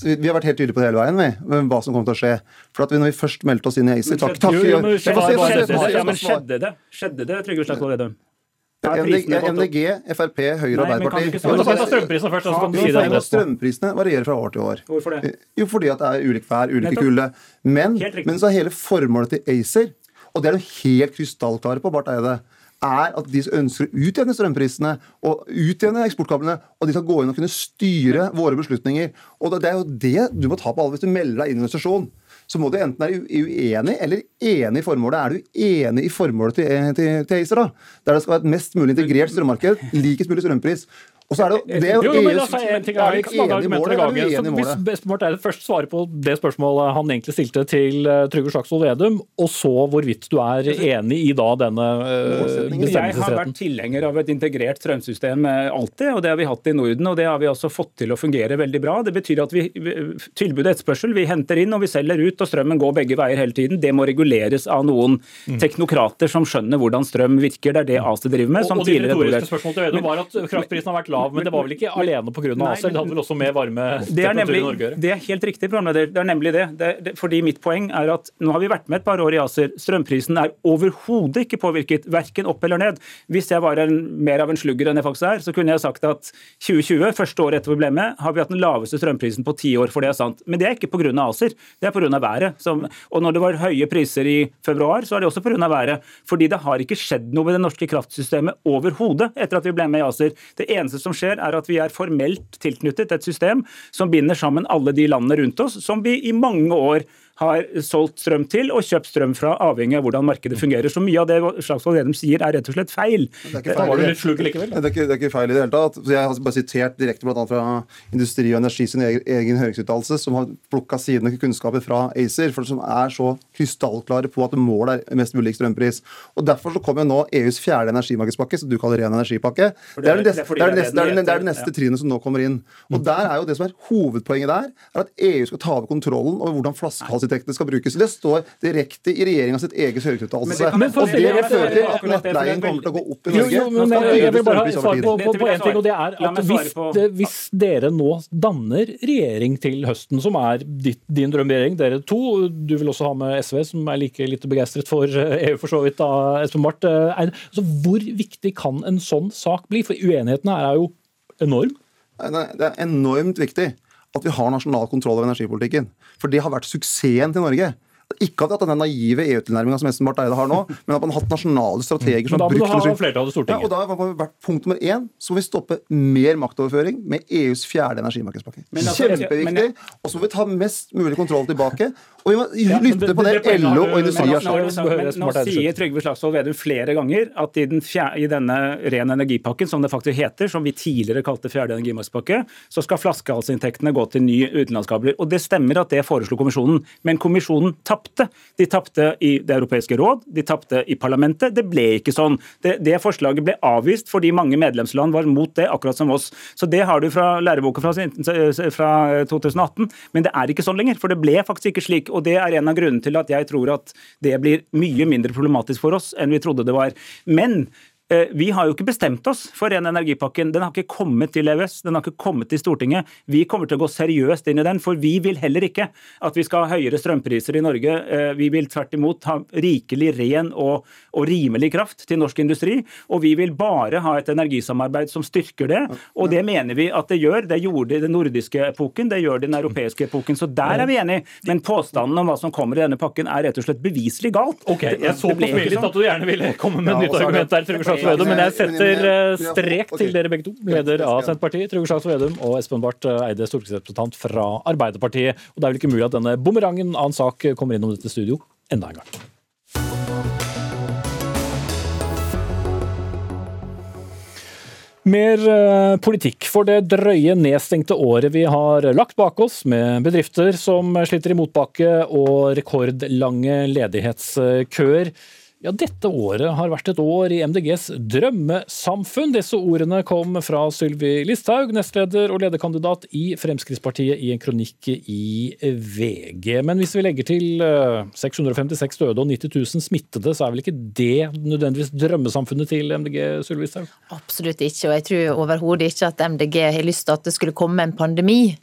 Vi har vært helt tydelige på det hele veien med hva som kommer til å skje. For at vi, når vi først meldte oss inn i ACER takk, takk, Skjedde det, skjedde det Trygve Slagsvold Vedum? MDG, Frp, Høyre og Arbeiderpartiet. Strømprisene varierer fra år til år. Hvorfor det? Jo, fordi at det er ulik vær, ulike kulde. Men, men så er hele formålet til ACER, og det er de helt krystallklare på, Barth Eide, er at de ønsker å utjevne strømprisene og utjevne eksportkablene. Og de skal gå inn og kunne styre våre beslutninger. Og det er jo det du må ta på alvor hvis du melder deg inn i en organisasjon så må du enten være uenig eller enig i formålet. Er du enig i formålet til, til, til ACER, da? Der det skal være et mest mulig integrert strømmarked, likest mulig strømpris. Og så er det, det er jo, jo, men altså, en ting er ikke mange argumenter av gangen. Hvis Bestemort er først svarer på det spørsmålet han egentlig stilte til uh, Trygve Slagsvold Vedum, og så hvorvidt du er enig i da denne uh, bestemmelsesretten. Jeg har vært tilhenger av et integrert strømsystem uh, alltid, og det har vi hatt i Norden. Og det har vi altså fått til å fungere veldig bra. Det betyr at vi tilbud og etterspørsel, vi henter inn og vi selger ut, og strømmen går begge veier hele tiden. Det må reguleres av noen mm. teknokrater som skjønner hvordan strøm virker. Det er det ACE driver med. og, og det retoriske spørsmålet til Vedum var at kraftprisen har vært lav lav, men det var vel ikke alene pga. ACER? Det hadde vel også med varme temperaturer i Norge å gjøre? Det er helt riktig, programleder. Det er nemlig det. det, det fordi mitt poeng er at nå har vi vært med et par år i ACER. Strømprisen er overhodet ikke påvirket, verken opp eller ned. Hvis jeg var en, mer av en slugger enn jeg faktisk er, så kunne jeg sagt at 2020, første året etter vi ble med, har vi hatt den laveste strømprisen på ti år, for det er sant. Men det er ikke pga. ACER, det er pga. været. Som, og når det var høye priser i februar, så er det også pga. været. Fordi det har ikke skjedd noe med det norske kraftsystemet overhodet etter at vi ble med i ACER. Det eneste som skjer, er at vi er formelt tilknyttet et system som binder sammen alle de landene rundt oss, som vi i mange år har solgt strøm til og kjøpt strøm fra, avhengig av hvordan markedet fungerer. Så mye av det Slagsvold Vedum sier er rett og slett feil. Det er ikke feil, det, det, er ikke, det er ikke feil i det hele tatt. Jeg har bare sitert direkte bl.a. fra Industri og Energi sin egen, egen høringsuttalelse, som har plukka sine kunnskaper fra ACER, for som er så krystallklare på at målet er mest mulig strømpris. Og Derfor så kommer nå EUs fjerde energimarkedspakke, som du kaller ren energipakke. Det er det, neste trinnet som nå kommer inn. Og der er jo det som er Hovedpoenget der er at EU skal ta over kontrollen over hvordan flaskehalser inntektene skal brukes. Det står direkte i regjeringas sitt eget høringsuttalelse. Og det fører til at nettleien kommer til å gå opp i Norge. Jo, jo, jeg vil bare ha på, på, på en ting, og det er at hvis, hvis, dere nå danner regjering til høsten, som er ditt, din drømmeregjering, dere to, du vil også ha med SV, som er like litt begeistret for EU for så vidt, da, Espen Barth. Altså, hvor viktig kan en sånn sak bli? For uenigheten her er jo enorm. Det er enormt viktig at vi har nasjonal kontroll over energipolitikken. For det har vært suksessen til Norge. Ikke at den naive EU-tilnærminga som Espen Barth Eide har nå, men at man har hatt nasjonale strateger som har brukt Da må du ha flertallet i Stortinget. Ja, og da har vært Punkt nummer én så må vi stoppe mer maktoverføring med EUs fjerde energimarkedspakke. Altså, Kjempeviktig. Og så må vi ta mest mulig kontroll tilbake. Og vi må lytte på det LO og Industri har sagt. Nå sier Trygve Slagsvold Vedum flere ganger at i, fjerde, i, denne ren energipakken, som det faktisk heter, som vi tidligere kalte fjerde energimarkedspakke, så skal flaskehalsinntektene gå til nye utenlandskabler. Og det stemmer at det foreslo kommisjonen, men kommisjonen tapte tapte. De tapte i Det europeiske råd, de tapte i parlamentet. Det ble ikke sånn. Det, det, forslaget ble avvist fordi mange medlemsland var mot det, akkurat som oss. Så det har du fra læreboka fra, fra 2018, men det er ikke sånn lenger. For det ble faktisk ikke slik. Og det er en av grunnene til at jeg tror at det blir mye mindre problematisk for oss enn vi trodde det var. Men vi har jo ikke bestemt oss for ren energipakken. Den har ikke kommet til EØS, den har ikke kommet til Stortinget. Vi kommer til å gå seriøst inn i den, for vi vil heller ikke at vi skal ha høyere strømpriser i Norge. Eh, vi vil tvert imot ha rikelig ren og, og rimelig kraft til norsk industri. Og vi vil bare ha et energisamarbeid som styrker det. Og det mener vi at det gjør. Det gjorde det i den nordiske epoken, det gjør det i den europeiske epoken. Så der er vi enige. Men påstanden om hva som kommer i denne pakken er rett og slett beviselig galt. Ok, Jeg så på spillet sånn. at du gjerne ville komme med Ja, nytt argument der, Slagsvold Vedum, men jeg setter eh, strek til dere begge to. Leder av Senterpartiet, Trygve Slagsvold Vedum, og Espen Barth eh, Eide, stortingsrepresentant fra Arbeiderpartiet. Og det er vel ikke mulig at denne bumerangen av en sak kommer innom dette studio enda en gang. Mer eh, politikk for det drøye nedstengte året vi har lagt bak oss, med bedrifter som sliter i motbakke og rekordlange ledighetskøer. Ja, dette året har vært et år i MDGs drømmesamfunn. Disse ordene kom fra Sylvi Listhaug, nestleder og lederkandidat i Fremskrittspartiet i en kronikk i VG. Men hvis vi legger til eh, 656 døde og 90 000 smittede, så er vel ikke det nødvendigvis drømmesamfunnet til MDG, Sylvi Listhaug? Absolutt ikke, og jeg tror overhodet ikke at MDG har lyst til at det skulle komme en pandemi.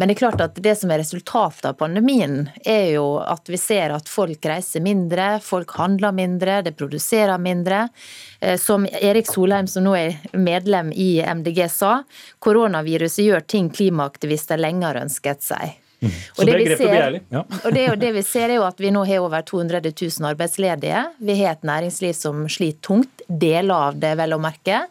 Men det er klart at det som er resultatet av pandemien, er jo at vi ser at folk reiser mindre, folk handler mindre, det produserer mindre. Eh, Som Erik Solheim, som nå er medlem i MDG, sa, koronaviruset gjør ting klimaaktivister lenge har ønsket seg. Så det er grepet begjærlig. Ja. Og det, er det vi ser er jo at vi nå har over 200 000 arbeidsledige. Vi har et næringsliv som sliter tungt, deler av det vel å merke.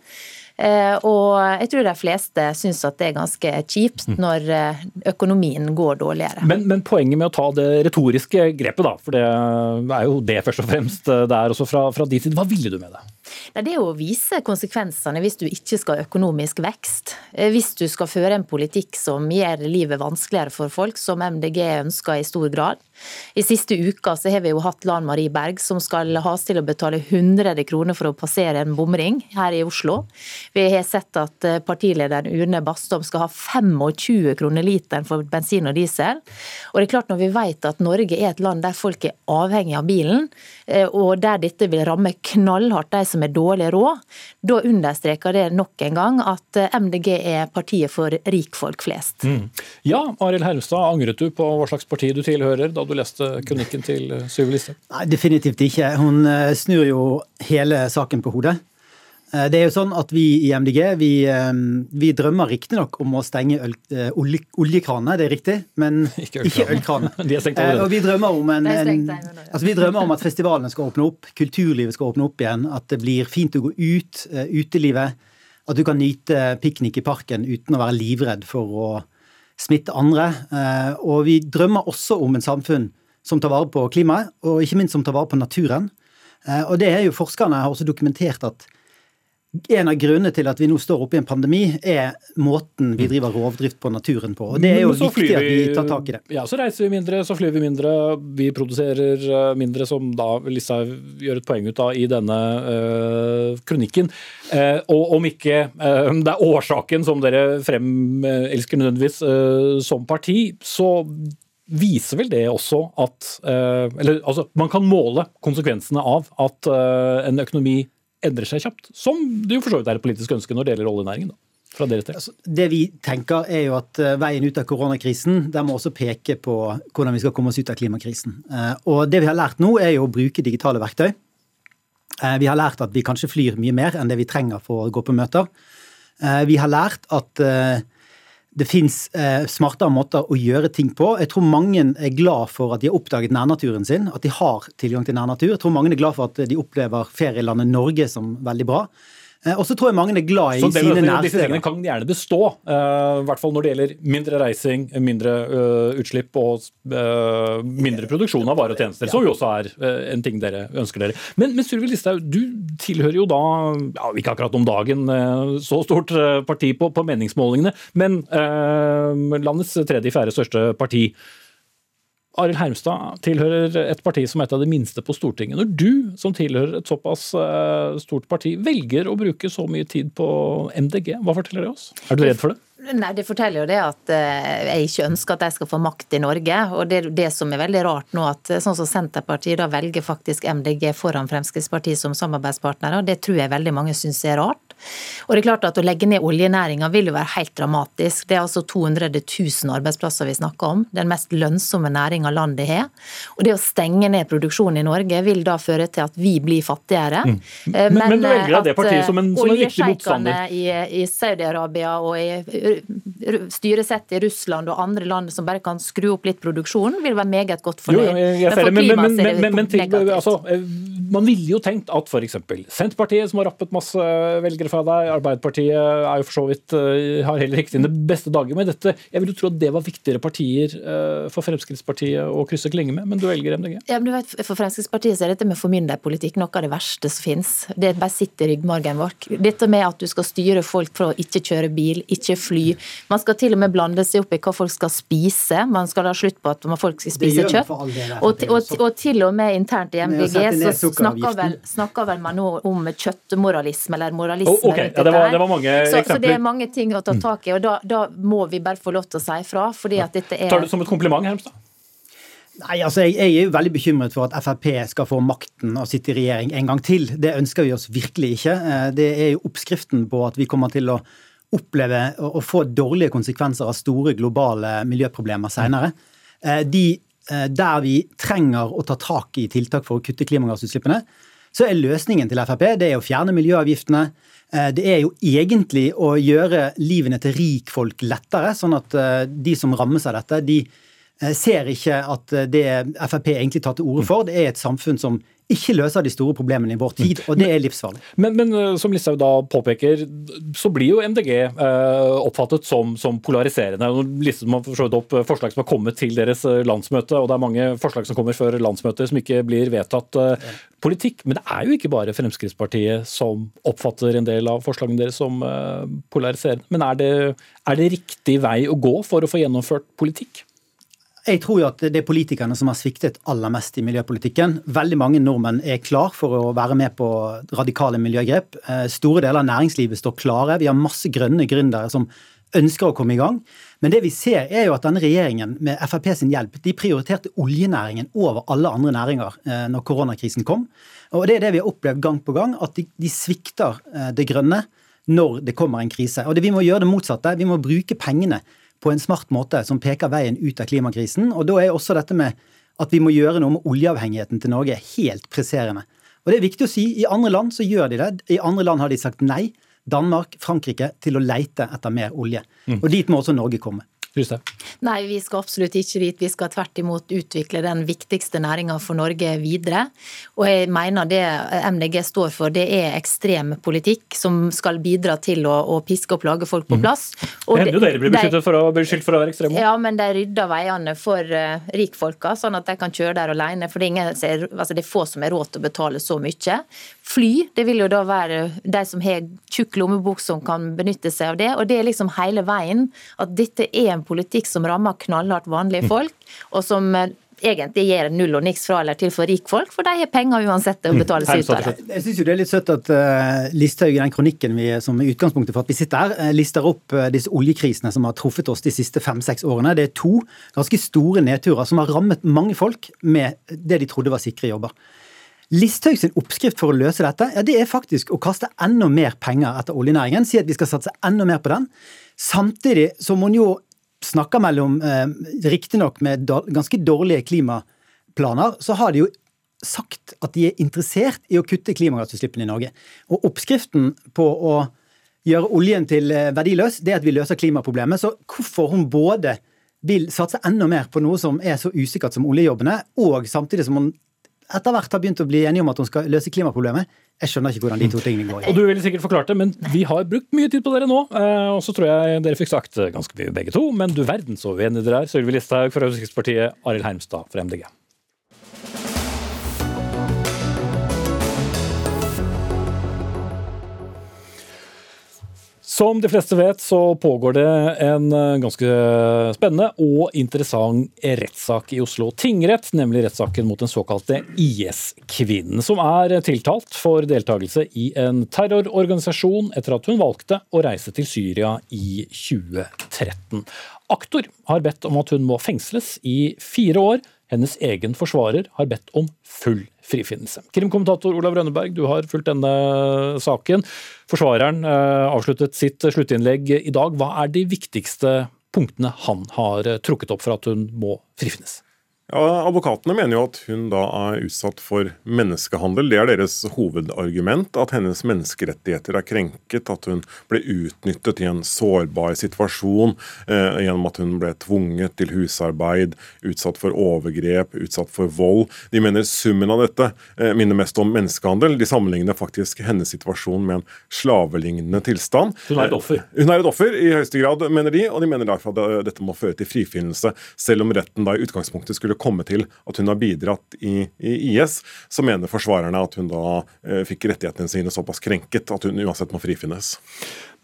Eh, Og jeg tror de fleste syns at det er ganske kjipt når eh, økonomien går dårligere. Men, men poenget med å ta det retoriske grepet, da, for det er jo det først og fremst det er også fra, fra din side. Hva ville du med det? Det er å vise konsekvensene hvis du ikke skal ha økonomisk vekst. Eh, Hvis du skal føre en politikk som gjør livet vanskeligere for folk, som MDG ønsker i stor grad. I siste uka så har vi jo hatt Lan Marie Berg som skal has til å betale 100 kroner for å passere en bomring her i Oslo. Vi har sett at eh, partilederen Une Bastholm skal ha 25 kroner literen for bensin og diesel. Og det er klart når vi vet at Norge er et land der folk er avhengig av bilen, eh, og der dette vil ramme knallhardt de som er dårlig råd, da understreker det nok en gang at eh, MDG er partiet for rikfolk flest. Ja, Arild Hermstad, angret du på hva slags parti du tilhører da du leste kronikken til eh, Listhaug? Nei, definitivt ikke. Hun eh, snur jo hele saken på hodet. Eh, Det er jo sånn at Vi i MDG vi, eh, vi drømmer riktignok om å stenge øl, eh, olje, oljekranene, det er riktig, men Ikke ølkranene. allerede. Og vi drømmer om en, en altså vi drømmer om at festivalene skal åpne opp, kulturlivet skal åpne opp igjen, at det blir fint å gå ut, utelivet. At du kan nyte piknik i parken uten å være livredd for å smitte andre. Eh, Og vi drømmer også om en samfunn som tar vare på klimaet, og ikke minst som tar vare på naturen. Eh, Og det er jo forskerne har også dokumentert at en av grunnene til at vi nå står oppe i en pandemi, er måten vi driver rovdrift på naturen på. Og det er jo viktig flyr at vi tar tak i det. Ja, så reiser vi mindre, så flyr vi mindre. Vi produserer eh, mindre, som da Listhaug gjør et poeng ut av i denne øh, kronikken. Eh, og om ikke øh, det er årsaken som dere fremelsker nødvendigvis øh, som parti, så viser vel det også at Eller altså, man kan måle konsekvensene av at en økonomi endrer seg kjapt. Som det jo for så vidt er et politisk ønske når det gjelder oljenæringen. da. Altså, det vi tenker er jo at eh, veien ut av koronakrisen der må også peke på hvordan vi skal komme oss ut av klimakrisen. Eh, Og det vi har lært nå, er jo å bruke digitale verktøy. Eh, Vi har lært at vi kanskje flyr mye mer enn det vi trenger for å gå på møter. Vi har lært at det fins smartere måter å gjøre ting på. Jeg tror mange er glad for at de har oppdaget nærnaturen sin, at de har tilgang til nærnatur. Jeg tror mange er glad for at de opplever ferielandet Norge som veldig bra. Eh, Og så tror jeg mange er glad i Så sine disse tingene kan gjerne bestå, eh, i hvert fall når det gjelder mindre reising, mindre eh, utslipp og mindre produksjon av varer og tjenester, som jo også er en ting dere ønsker dere. Men, men Sylvi Listhaug, du tilhører jo da, ja, ikke akkurat om dagen, så stort parti på, på meningsmålingene, men eh, landets tredje-fjerde største parti. Arild Hermstad tilhører et parti som er et av de minste på Stortinget. Når du, som tilhører et såpass eh, stort parti, velger å bruke så mye tid på MDG, hva forteller det oss? Er du redd for det? Nei, Det forteller jo det at eh, jeg ikke ønsker at de skal få makt i Norge. og Det, det som er veldig rart nå, at eh, sånn som Senterpartiet da velger faktisk MDG foran Fremskrittspartiet som samarbeidspartnere. og Det tror jeg veldig mange syns er rart. Og det er klart at Å legge ned oljenæringa vil jo være helt dramatisk. Det er altså 200 000 arbeidsplasser vi snakker om. Den mest lønnsomme næringa landet har. Og Det å stenge ned produksjonen i Norge vil da føre til at vi blir fattigere. Mm. Men, men, men, du velger det partiet som en, som en viktig motstander? I, i Saudi-Arabia og i styresett i Russland og andre land som bare kan skru opp litt produksjonen, vil være meget godt for, jo, jeg, jeg, men for klimaet er det negativt. Altså, man ville jo tenkt at f.eks. Senterpartiet, som har rappet masse velgere fra deg, Arbeiderpartiet er jo for så vidt eh, har heller ikke sine beste dager med dette. Jeg vil jo tro at det var viktigere partier eh, for Fremskrittspartiet å krysse klenge med, men du velger MDG? Ja, men du vet, For Fremskrittspartiet så er dette med formynderpolitikk noe av det verste som finnes. Det bare sitter i ryggmargen vår. Dette med at du skal styre folk for å ikke kjøre bil, ikke fly. Man skal til og med blande seg opp i hva folk skal spise. Man skal ha slutt på at folk skal spise kjøtt. Og, og, og, til og med internt i MDG så snakker vel, snakker vel man nå om kjøttmoralisme eller moralisme. Oh, okay. ja, det, var, det var mange så, eksempler. Så det er mange ting å ta mm. tak i, og da, da, må vi bare få lov til å si fra. fordi at dette er... Tar du det som et kompliment, Hermstad? Nei, altså jeg, jeg, er jo veldig bekymret for at Frp skal få makten og sitte i regjering en gang til. Det ønsker vi oss virkelig ikke. Eh, det er jo oppskriften på at vi kommer til å oppleve å få dårlige konsekvenser av store globale miljøproblemer senere. Eh, de Eh, der vi trenger å ta tak i tiltak for å kutte klimagassutslippene, så er løsningen til Frp det er å fjerne miljøavgiftene. Eh, det er jo egentlig å gjøre livene til rikfolk lettere, sånn at de som rammes av dette, de ser ikke at det Frp egentlig tar til orde for, det er et samfunn som ikke løser de store problemene i vår tid, og det er livsfarlig. Men, men eh, som Listhaug da påpeker, så blir jo MDG eh, oppfattet som, som polariserende. Listet man for opp forslag som har kommet til deres eh, landsmøte, og det er mange forslag som kommer før landsmøtet som ikke blir vedtatt eh, politikk. Men det er jo ikke bare Fremskrittspartiet som oppfatter en del av forslagene deres som eh, polariserende. Men er det, er det riktig vei å gå for å få gjennomført politikk? Jeg tror jo at det er politikerne som har sviktet aller mest i miljøpolitikken. Veldig mange nordmenn er klar for å være med på radikale miljøgrep. Eh, store deler av næringslivet står klare. Vi har masse grønne gründere som ønsker å komme i gang. Men det vi ser er jo at denne regjeringen med Frp sin hjelp de prioriterte oljenæringen over alle andre næringer eh, når koronakrisen kom. Og det er det vi har opplevd gang på gang, at de, de svikter eh, det grønne når det kommer en krise. Og det, Vi må gjøre det motsatte. Vi må bruke pengene på en smart måte som peker veien ut av klimakrisen. Og da er også dette med at vi må gjøre noe med oljeavhengigheten til Norge helt presserende. Og det er viktig å si, i andre land så gjør de det. I andre land har de sagt nei. Danmark, Frankrike, til å leite etter mer olje. Mm. Og dit må også Norge komme. Nei, vi skal absolutt ikke dit. Vi skal tvert imot utvikle den viktigste næringa for Norge videre. Og jeg mener det MDG står for, det er ekstrem politikk som skal bidra til å, å piske og plage folk på mhm. plass. Og det hender jo dere blir beskyldt for, for å være ekstreme. Ja, men de rydder veiene for uh, rikfolka, sånn at de kan kjøre der alene. For det er, ingen, altså det er få som har råd til å betale så mye. Fly, det vil jo da være de som har tjukk lommebok som kan benytte seg av det. Og det er liksom hele veien at dette er en politikk som rammer knallhardt vanlige mm. folk, og som eh, egentlig gir null og niks fra eller til for rikfolk, for de har penger uansett å mm. betale seg ut av det. Jeg syns det er litt søtt at uh, Listhaug i den kronikken vi, som er utgangspunktet for at vi sitter her, uh, lister opp uh, disse oljekrisene som har truffet oss de siste fem-seks årene. Det er to ganske store nedturer som har rammet mange folk med det de trodde var sikre jobber. Listhaug sin oppskrift for å løse dette, ja, det er faktisk å kaste enda mer penger etter oljenæringen. Si at vi skal satse enda mer på den. Samtidig som hun jo snakker mellom eh, Riktignok med ganske dårlige klimaplaner, så har de jo sagt at de er interessert i å kutte klimagassutslippene i Norge. Og oppskriften på å gjøre oljen til eh, verdiløs, det er at vi løser klimaproblemet. Så hvorfor hun både vil satse enda mer på noe som er så usikkert som oljejobbene, og samtidig som hun etter hvert har begynt å bli enige om at hun skal løse klimaproblemet. Jeg skjønner ikke hvordan de to tingene går. Og Du ville sikkert forklart det, men vi har brukt mye tid på dere nå. Eh, og så tror jeg dere fikk sagt ganske mye begge to, men du verden så uenige dere er. Sylvi Listhaug fra Fremskrittspartiet, Arild Hermstad fra MDG. Som de fleste vet, så pågår det en eh, ganske spennende og interessant rettssak i Oslo tingrett, nemlig rettssaken mot den såkalte IS-kvinnen, som er tiltalt for deltakelse i en terrororganisasjon etter at hun valgte å reise til Syria i 2013. Aktor har bedt om at hun må fengsles i fire år. Hennes egen forsvarer har bedt om full frifinnelse. Krimkommentator Olav Rønneberg, du har fulgt denne saken. Forsvareren eh, avsluttet sitt sluttinnlegg i dag. Hva er de viktigste punktene han har eh, trukket opp for at hun må frifinnes? Ja, Advokatene mener jo at hun da er utsatt for menneskehandel. Det er deres hovedargument. At hennes menneskerettigheter er krenket. At hun ble utnyttet i en sårbar situasjon eh, gjennom at hun ble tvunget til husarbeid, utsatt for overgrep, utsatt for vold. De mener summen av dette eh, minner mest om menneskehandel. De sammenligner faktisk hennes situasjon med en slavelignende tilstand. Hun er et offer? Eh, hun er et offer i høyeste grad, mener de. Og de mener derfor at dette må føre til frifinnelse, selv om retten da i utgangspunktet skulle komme til at hun har bidratt i, i IS, så mener forsvarerne at hun da eh, fikk rettighetene sine såpass krenket at hun uansett må frifinnes.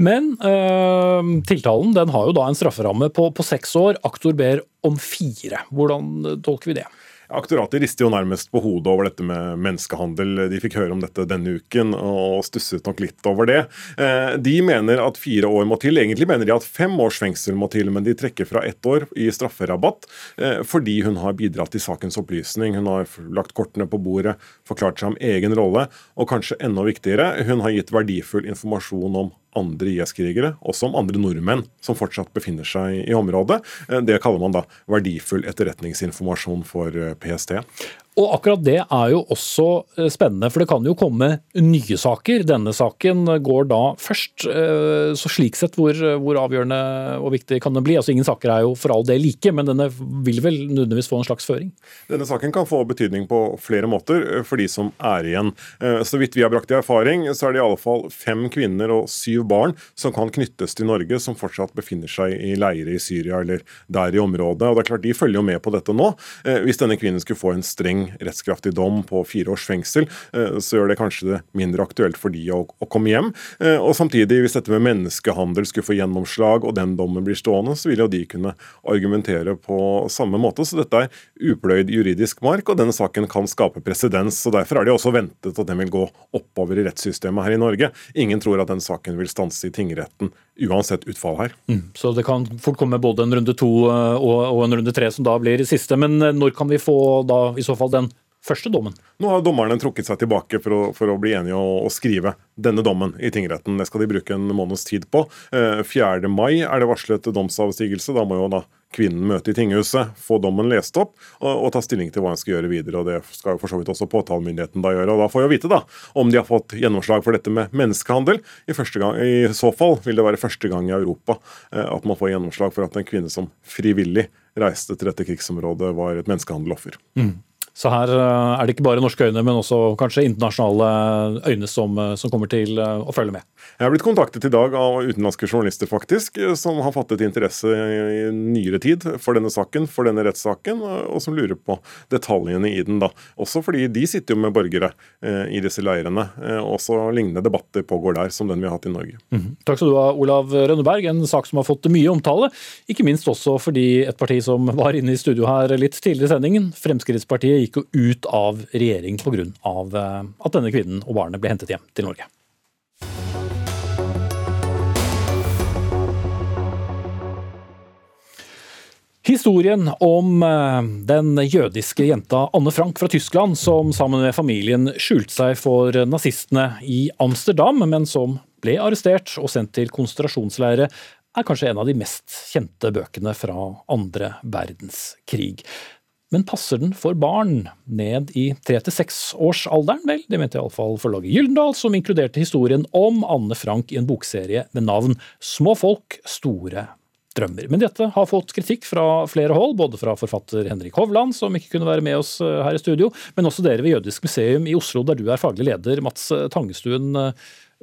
Men øh, tiltalen den har jo da en strafferamme på, på seks år. Aktor ber om fire. Hvordan tolker vi det? Aktoratet rister jo nærmest på hodet over dette med menneskehandel. De fikk høre om dette denne uken og stusset nok litt over det. Eh, de mener at fire år må til. Egentlig mener de at fem års fengsel må til, men de trekker fra ett år i strafferabatt eh, fordi hun har bidratt til sakens opplysning. Hun har lagt kortene på bordet, forklart seg om egen rolle, og kanskje enda viktigere, hun har gitt verdifull informasjon om andre IS-krigere, også om andre nordmenn som fortsatt befinner seg i området. Eh, det kaller man da verdifull etterretningsinformasjon for eh, PST. Og akkurat det er jo også eh, spennende, for det kan jo komme nye saker. Denne saken går da først. Eh, så slik sett, hvor, hvor avgjørende og viktig kan den bli? Altså Ingen saker er jo for all del like, men denne vil vel nødvendigvis få en slags føring? Denne saken kan få betydning på flere måter eh, for de som er igjen. Så vidt vi har brakt i erfaring, så er det i alle fall fem kvinner og syv barn som kan knyttes til Norge, som fortsatt befinner seg i leire i Syria eller der i området. Og det er klart De følger jo med på dette nå. Hvis denne kvinnen skulle få en streng rettskraftig dom på fire års fengsel, eh, så gjør det kanskje det mindre aktuelt for de å, å komme hjem. Eh, og samtidig, hvis dette med menneskehandel skulle få gjennomslag, og den dommen blir stående, så vil jo de kunne argumentere på samme måte. Så dette er upløyd juridisk mark, og denne saken kan skape presedens. og Derfor er det også ventet at den vil gå oppover i rettssystemet her i Norge. Ingen tror at den saken vil stanse i tingretten uansett utfall her. Mm, så det kan fort komme både en runde to eh, og, en runde tre som da blir siste. Men når kan vi få da i så fall den første dommen. Nå har dommerne trukket seg tilbake for å, for å bli enige og, og, skrive denne dommen i tingretten. Det skal de bruke en måneds tid på. 4. Eh, mai er det varslet domsavsigelse. Da må jo da kvinnen møte i tinghuset, få dommen lest opp og, og, ta stilling til hva hun skal gjøre videre. og Det skal jo for så vidt også påtalemyndigheten da gjøre. og Da får vi vite da om de har fått gjennomslag for dette med menneskehandel. I, gang, I, så fall vil det være første gang i Europa eh, at man får gjennomslag for at en kvinne som frivillig reiste til dette krigsområdet, var et menneskehandeloffer. Mm. Så her eh, er det ikke bare norske øyne, men også kanskje internasjonale øyne som, eh, som, kommer til eh, å følge med. Jeg har blitt kontaktet i dag av utenlandske journalister faktisk, som har fattet interesse i nyere tid for denne saken, for denne rettssaken, og som lurer på detaljene i den. da. Også fordi de sitter jo med borgere i disse leirene. Også lignende debatter pågår der som den vi har hatt i Norge. Mm. Takk skal du ha, Olav Rønneberg. En sak som har fått mye omtale. Ikke minst også fordi et parti som var inne i studio her litt tidligere i sendingen, Fremskrittspartiet, gikk jo ut av regjering pga. Eh, at denne kvinnen og barnet ble hentet hjem til Norge. Historien om eh, den jødiske jenta Anne Frank fra Tyskland som sammen med familien skjulte seg for nazistene i Amsterdam, men som ble arrestert og sendt til konsentrasjonsleire, er kanskje en av de mest kjente bøkene fra andre verdenskrig. Men passer den for barn ned i tre til seksårsalderen? Vel, det mente iallfall forlaget Gyldendal, som inkluderte historien om Anne Frank i en bokserie med navn Små folk, store drømmer. Men dette har fått kritikk fra flere hold, både fra forfatter Henrik Hovland, som ikke kunne være med oss eh, her i studio, men også dere ved Jødisk museum i Oslo, der du er faglig leder, Mats Tangestuen.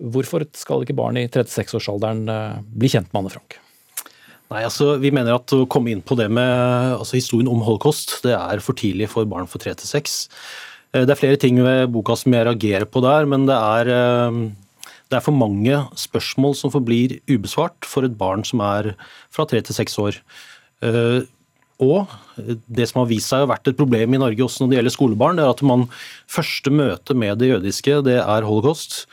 Hvorfor skal ikke barn i 36-årsalderen eh, bli kjent med Anne Frank? Nei, altså Vi mener at å komme inn på det med altså historien om holocaust, det er for tidlig for barn for tre til seks. Eh, det er flere ting ved boka som jeg reagerer på der, men det er, eh, det er for mange spørsmål som forblir ubesvart for et barn som er fra tre til seks år. Eh, og det som har vist seg å vært et problem i Norge også når det gjelder skolebarn, det er at man første møte med det jødiske, det er holocaust.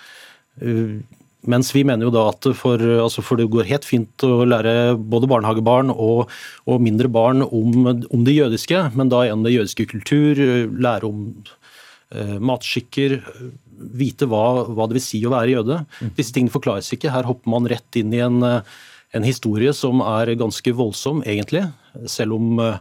Eh, mens vi mener jo da at for, altså for, det går helt fint å lære både barnehagebarn og, og mindre barn om, om, det jødiske, men da igjen det jødiske kultur, lære om eh, matskikker, vite hva, hva, det vil si å være jøde. Mm. Disse tingene forklares ikke. Her hopper man rett inn i en, en historie som er ganske voldsom, egentlig. Selv om uh,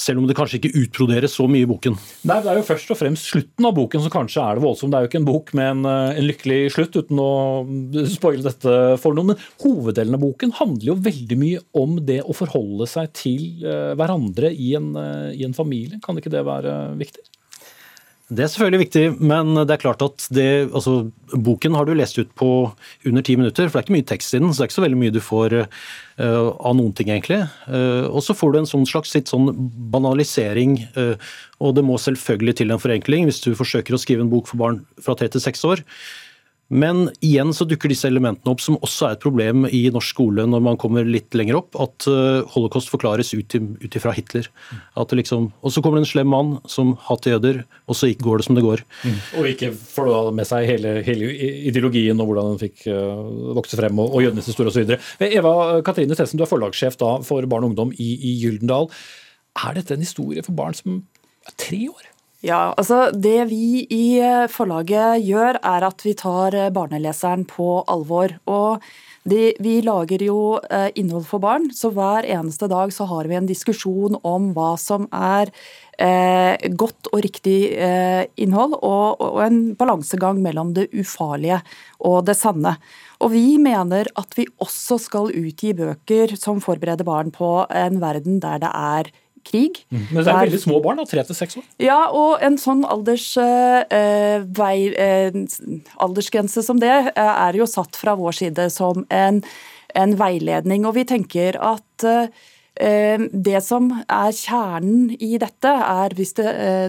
selv om det kanskje ikke utbroderes så mye i boken. Nei, Det er jo først og fremst slutten av boken som kanskje er det voldsomme. Det er jo ikke en bok med en, eh, en lykkelig slutt, uten å spoile dette for noen. Men hoveddelen av boken handler jo veldig mye om det å forholde seg til uh, hverandre i en, uh, i en familie. Kan ikke det være viktig? Det er selvfølgelig viktig, men det er klart at det, altså, boken har du lest ut på under ti minutter. For det er ikke mye tekst i den, så det er ikke så veldig mye du får uh, av noen ting, egentlig. Uh, og så får du en sånn slags sånn banalisering, uh, og det må selvfølgelig til en forenkling hvis du forsøker å skrive en bok for barn fra tre til seks år. Men igjen så dukker disse elementene opp, som også er et problem i norsk skole når man kommer litt lenger opp, at eh, holocaust forklares ut ifra Hitler. Liksom, og så kommer det en slem mann som hater jøder, og så går det som det går. Mm. Og ikke får da med seg hele, hele, ideologien og hvordan den fikk uh, vokse frem, og, og jødenes historie osv. Eva Katrine Tessen, du er forlagssjef da for barn og ungdom i, i Gyldendal. Er dette en historie for barn som er tre år? Ja, altså Det vi i eh, forlaget gjør, er at vi tar eh, barneleseren på alvor. Og de, vi lager jo eh, innhold for barn, så hver eneste dag så har vi en diskusjon om hva som er eh, godt og riktig eh, innhold, og, og en balansegang mellom det ufarlige og det sanne. Og vi mener at vi også skal utgi bøker som forbereder barn på en verden der det er krig. Mm. Men det er veldig små barn, da, tre til seks år? Ja, og en sånn alders, eh, vei, eh, aldersgrense som det eh, er jo satt fra vår side som en, en veiledning. Og vi tenker at det som er kjernen i dette, er hvis det,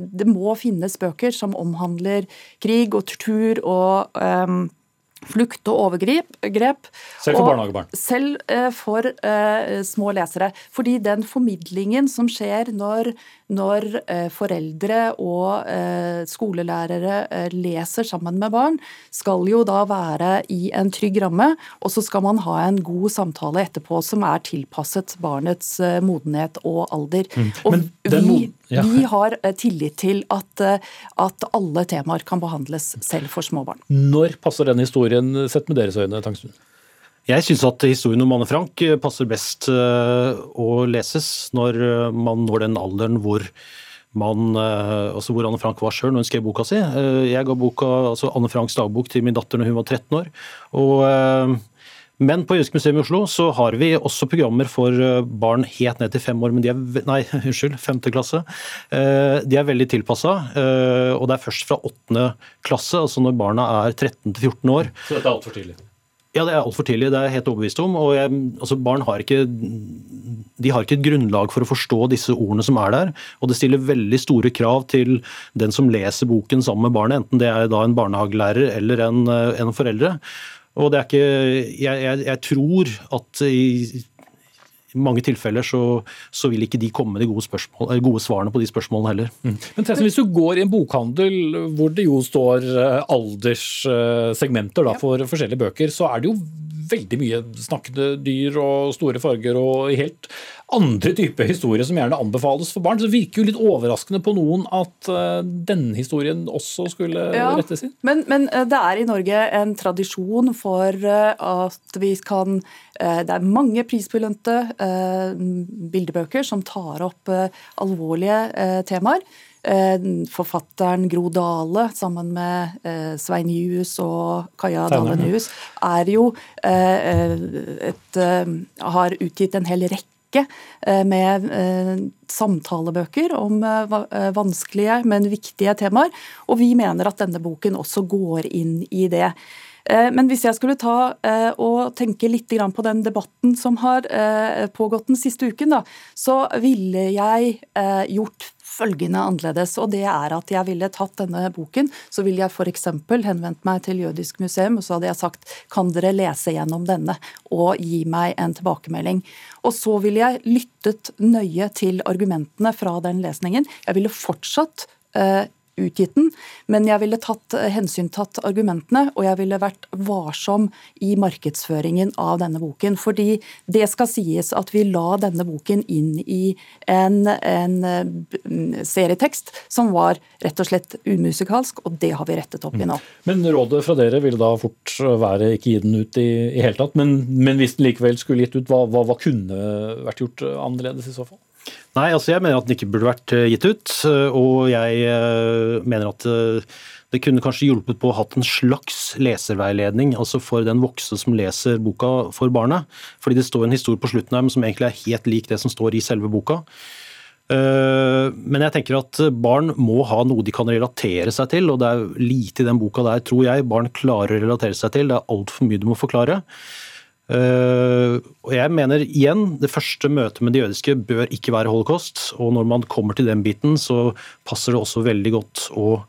det må finnes bøker som omhandler krig og tortur og flukt og overgrep. Selv for barnehagebarn? Selv eh, for uh, små lesere. Fordi den formidlingen som skjer når, når uh, foreldre og uh, skolelærere leser sammen med barn, skal jo da være i en trygg ramme. Og så skal man ha en god samtale etterpå som er tilpasset barnets modenhet og alder. Mm. Og vi, ja. vi, har tillit til at, at alle temaer kan behandles selv for små barn. Når passer den historien sett med deres øyne, Tangstuen? Jeg syns at historien om Anne Frank eh, passer best eh, å leses når eh, man når den alderen hvor man, altså hvor Anne Frank var sjøl når hun skrev boka si. Jeg ga boka, altså Anne Franks dagbok til min datter når hun var 13 år. Og men på Jødisk museum i Oslo så har vi også programmer for eh, barn helt ned til fem år, men de er, nei, unnskyld, femte klasse. Eh, de er veldig tilpassa, eh, og det er først fra åttende klasse, altså når barna er 13 til 14 år. Så dette er altfor tidlig? Ja, det er altfor tidlig. Det er jeg helt overbevist om. og jeg, altså Barn har ikke, de har ikke et grunnlag for å forstå disse ordene som er der. Og det stiller veldig store krav til den som leser boken sammen med barnet, enten det er da en barnehagelærer eller en, en foreldre. Og det er ikke Jeg, jeg, jeg tror at i i mange tilfeller så, så, vil ikke de komme med de gode, gode, svarene på de spørsmålene heller. Mm. Men Tessen, Hvis du går i en bokhandel hvor det jo står eh, alderssegmenter da, for forskjellige bøker, så er det jo veldig mye snakkende dyr og store farger og helt andre typer historier som gjerne anbefales for barn. Så det virker jo litt overraskende på noen at uh, denne historien også skulle ja, rettes inn. Men, men, eh, det er i Norge en tradisjon for uh, at vi kan uh, Det er mange prisbelønte bildebøker som tar opp alvorlige temaer. Forfatteren Gro Dale sammen med Svein Juhus og Kaja Dale Nyhus er jo et, har utgitt en hel rekke rekke eh, med eh, samtalebøker om eh, vanskelige, men viktige temaer. Og vi mener at denne boken også går inn i det. Men hvis jeg skulle ta og tenke litt på den debatten som har pågått den siste uken, så ville jeg gjort følgende annerledes. og det er at Jeg ville tatt denne boken, så ville jeg f.eks. henvendt meg til Jødisk museum og så hadde jeg sagt kan dere lese gjennom denne og gi meg en tilbakemelding. Og så ville jeg lyttet nøye til argumentene fra den lesningen. Jeg ville fortsatt uh, utgitt den, men jeg ville tatt, hensyn, hensyntatt argumentene, og jeg ville vært varsom i markedsføringen av denne boken. Fordi det skal sies at vi la denne boken inn i en, en eh, serietekst som var rett og slett umusikalsk, og det har vi rettet opp i nå. Mm. Men rådet fra dere ville da fort være ikke gi den ut i, i hele tatt, men, men, hvis den likevel skulle gitt ut, hva, hva, hva kunne vært gjort annerledes i så fall? Nei, altså jeg mener at den ikke burde vært eh, gitt ut. Eh, og jeg eh, mener at det kunne kanskje hjulpet på å ha en slags leserveiledning altså for den voksne som leser boka for barna. Fordi det står en historie på slutten her som egentlig er helt lik det som står i selve boka. Men jeg tenker at barn må ha noe de kan relatere seg til, og det er lite i den boka der, tror jeg, barn klarer å relatere seg til. Det er altfor mye du må forklare. Uh, og jeg mener igjen, Det første møtet med de jødiske bør ikke være holocaust. og Når man kommer til den biten, så passer det også veldig godt å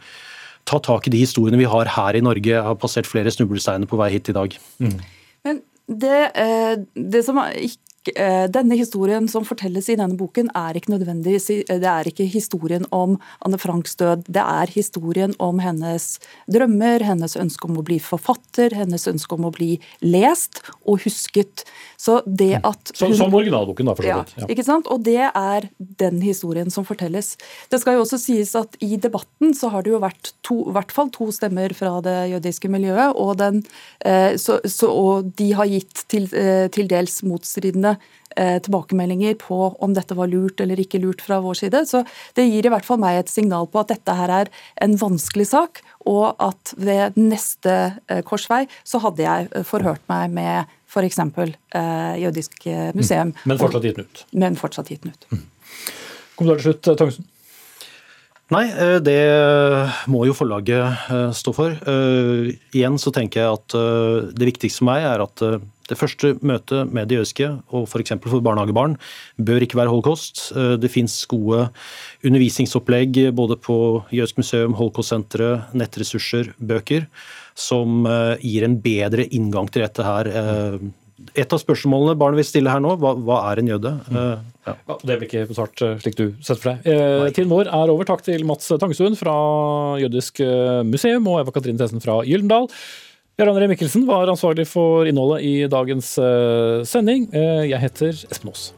ta tak i de historiene vi har her i Norge. Jeg har passert flere snublesteiner på vei hit i dag. Mm. Men det, eh, det, som ikke Eh, denne historien som fortelles i denne boken, er ikke nødvendigvis eh, det er ikke historien om Anne Franks død. Det er historien om hennes drømmer, hennes ønske om å bli forfatter, hennes ønske om å bli lest og husket. Så det mm. at hun, Som originalboken, da, for så vidt. Ja, ikke sant? Og det er den historien som fortelles. Det skal jo også sies at i debatten så har det jo vært to, i hvert fall to stemmer fra det jødiske miljøet, og, den, eh, så, så, og de har gitt til, til dels motstridende Eh, tilbakemeldinger på om dette var lurt eller ikke lurt fra vår side. Så det gir i hvert fall meg et signal på at dette her er en vanskelig sak, og at ved neste eh, korsvei så hadde jeg eh, forhørt meg med f.eks. Eh, Jødisk museum. Mm. Men fortsatt gitt den ut? Men fortsatt gitt den ut. Mm. Kommentar til slutt, Tangsen? Nei, det må jo forlaget stå for. Igjen så tenker jeg at det viktigste for meg er at det første møtet med de jødiske, og f.eks. for, for barnehagebarn, bør ikke være holocaust. Eh, det fins gode undervisningsopplegg både på Jødisk museum, Holocaust-senteret, nettressurser, bøker, som eh, gir en bedre inngang til dette her. Eh, et av spørsmålene barnet vil stille her nå, hva, hva er en jøde? Mm. Ja. Ja, det blir ikke besvart slik du setter for deg. Eh, tiden vår er over. Takk til Mats Tangesund fra Jødisk museum og Eva Katrine Tessen fra Gyldendal. Jarand Ree Mikkelsen var ansvarlig for innholdet i dagens eh, sending. Eh, jeg heter Espen Aas.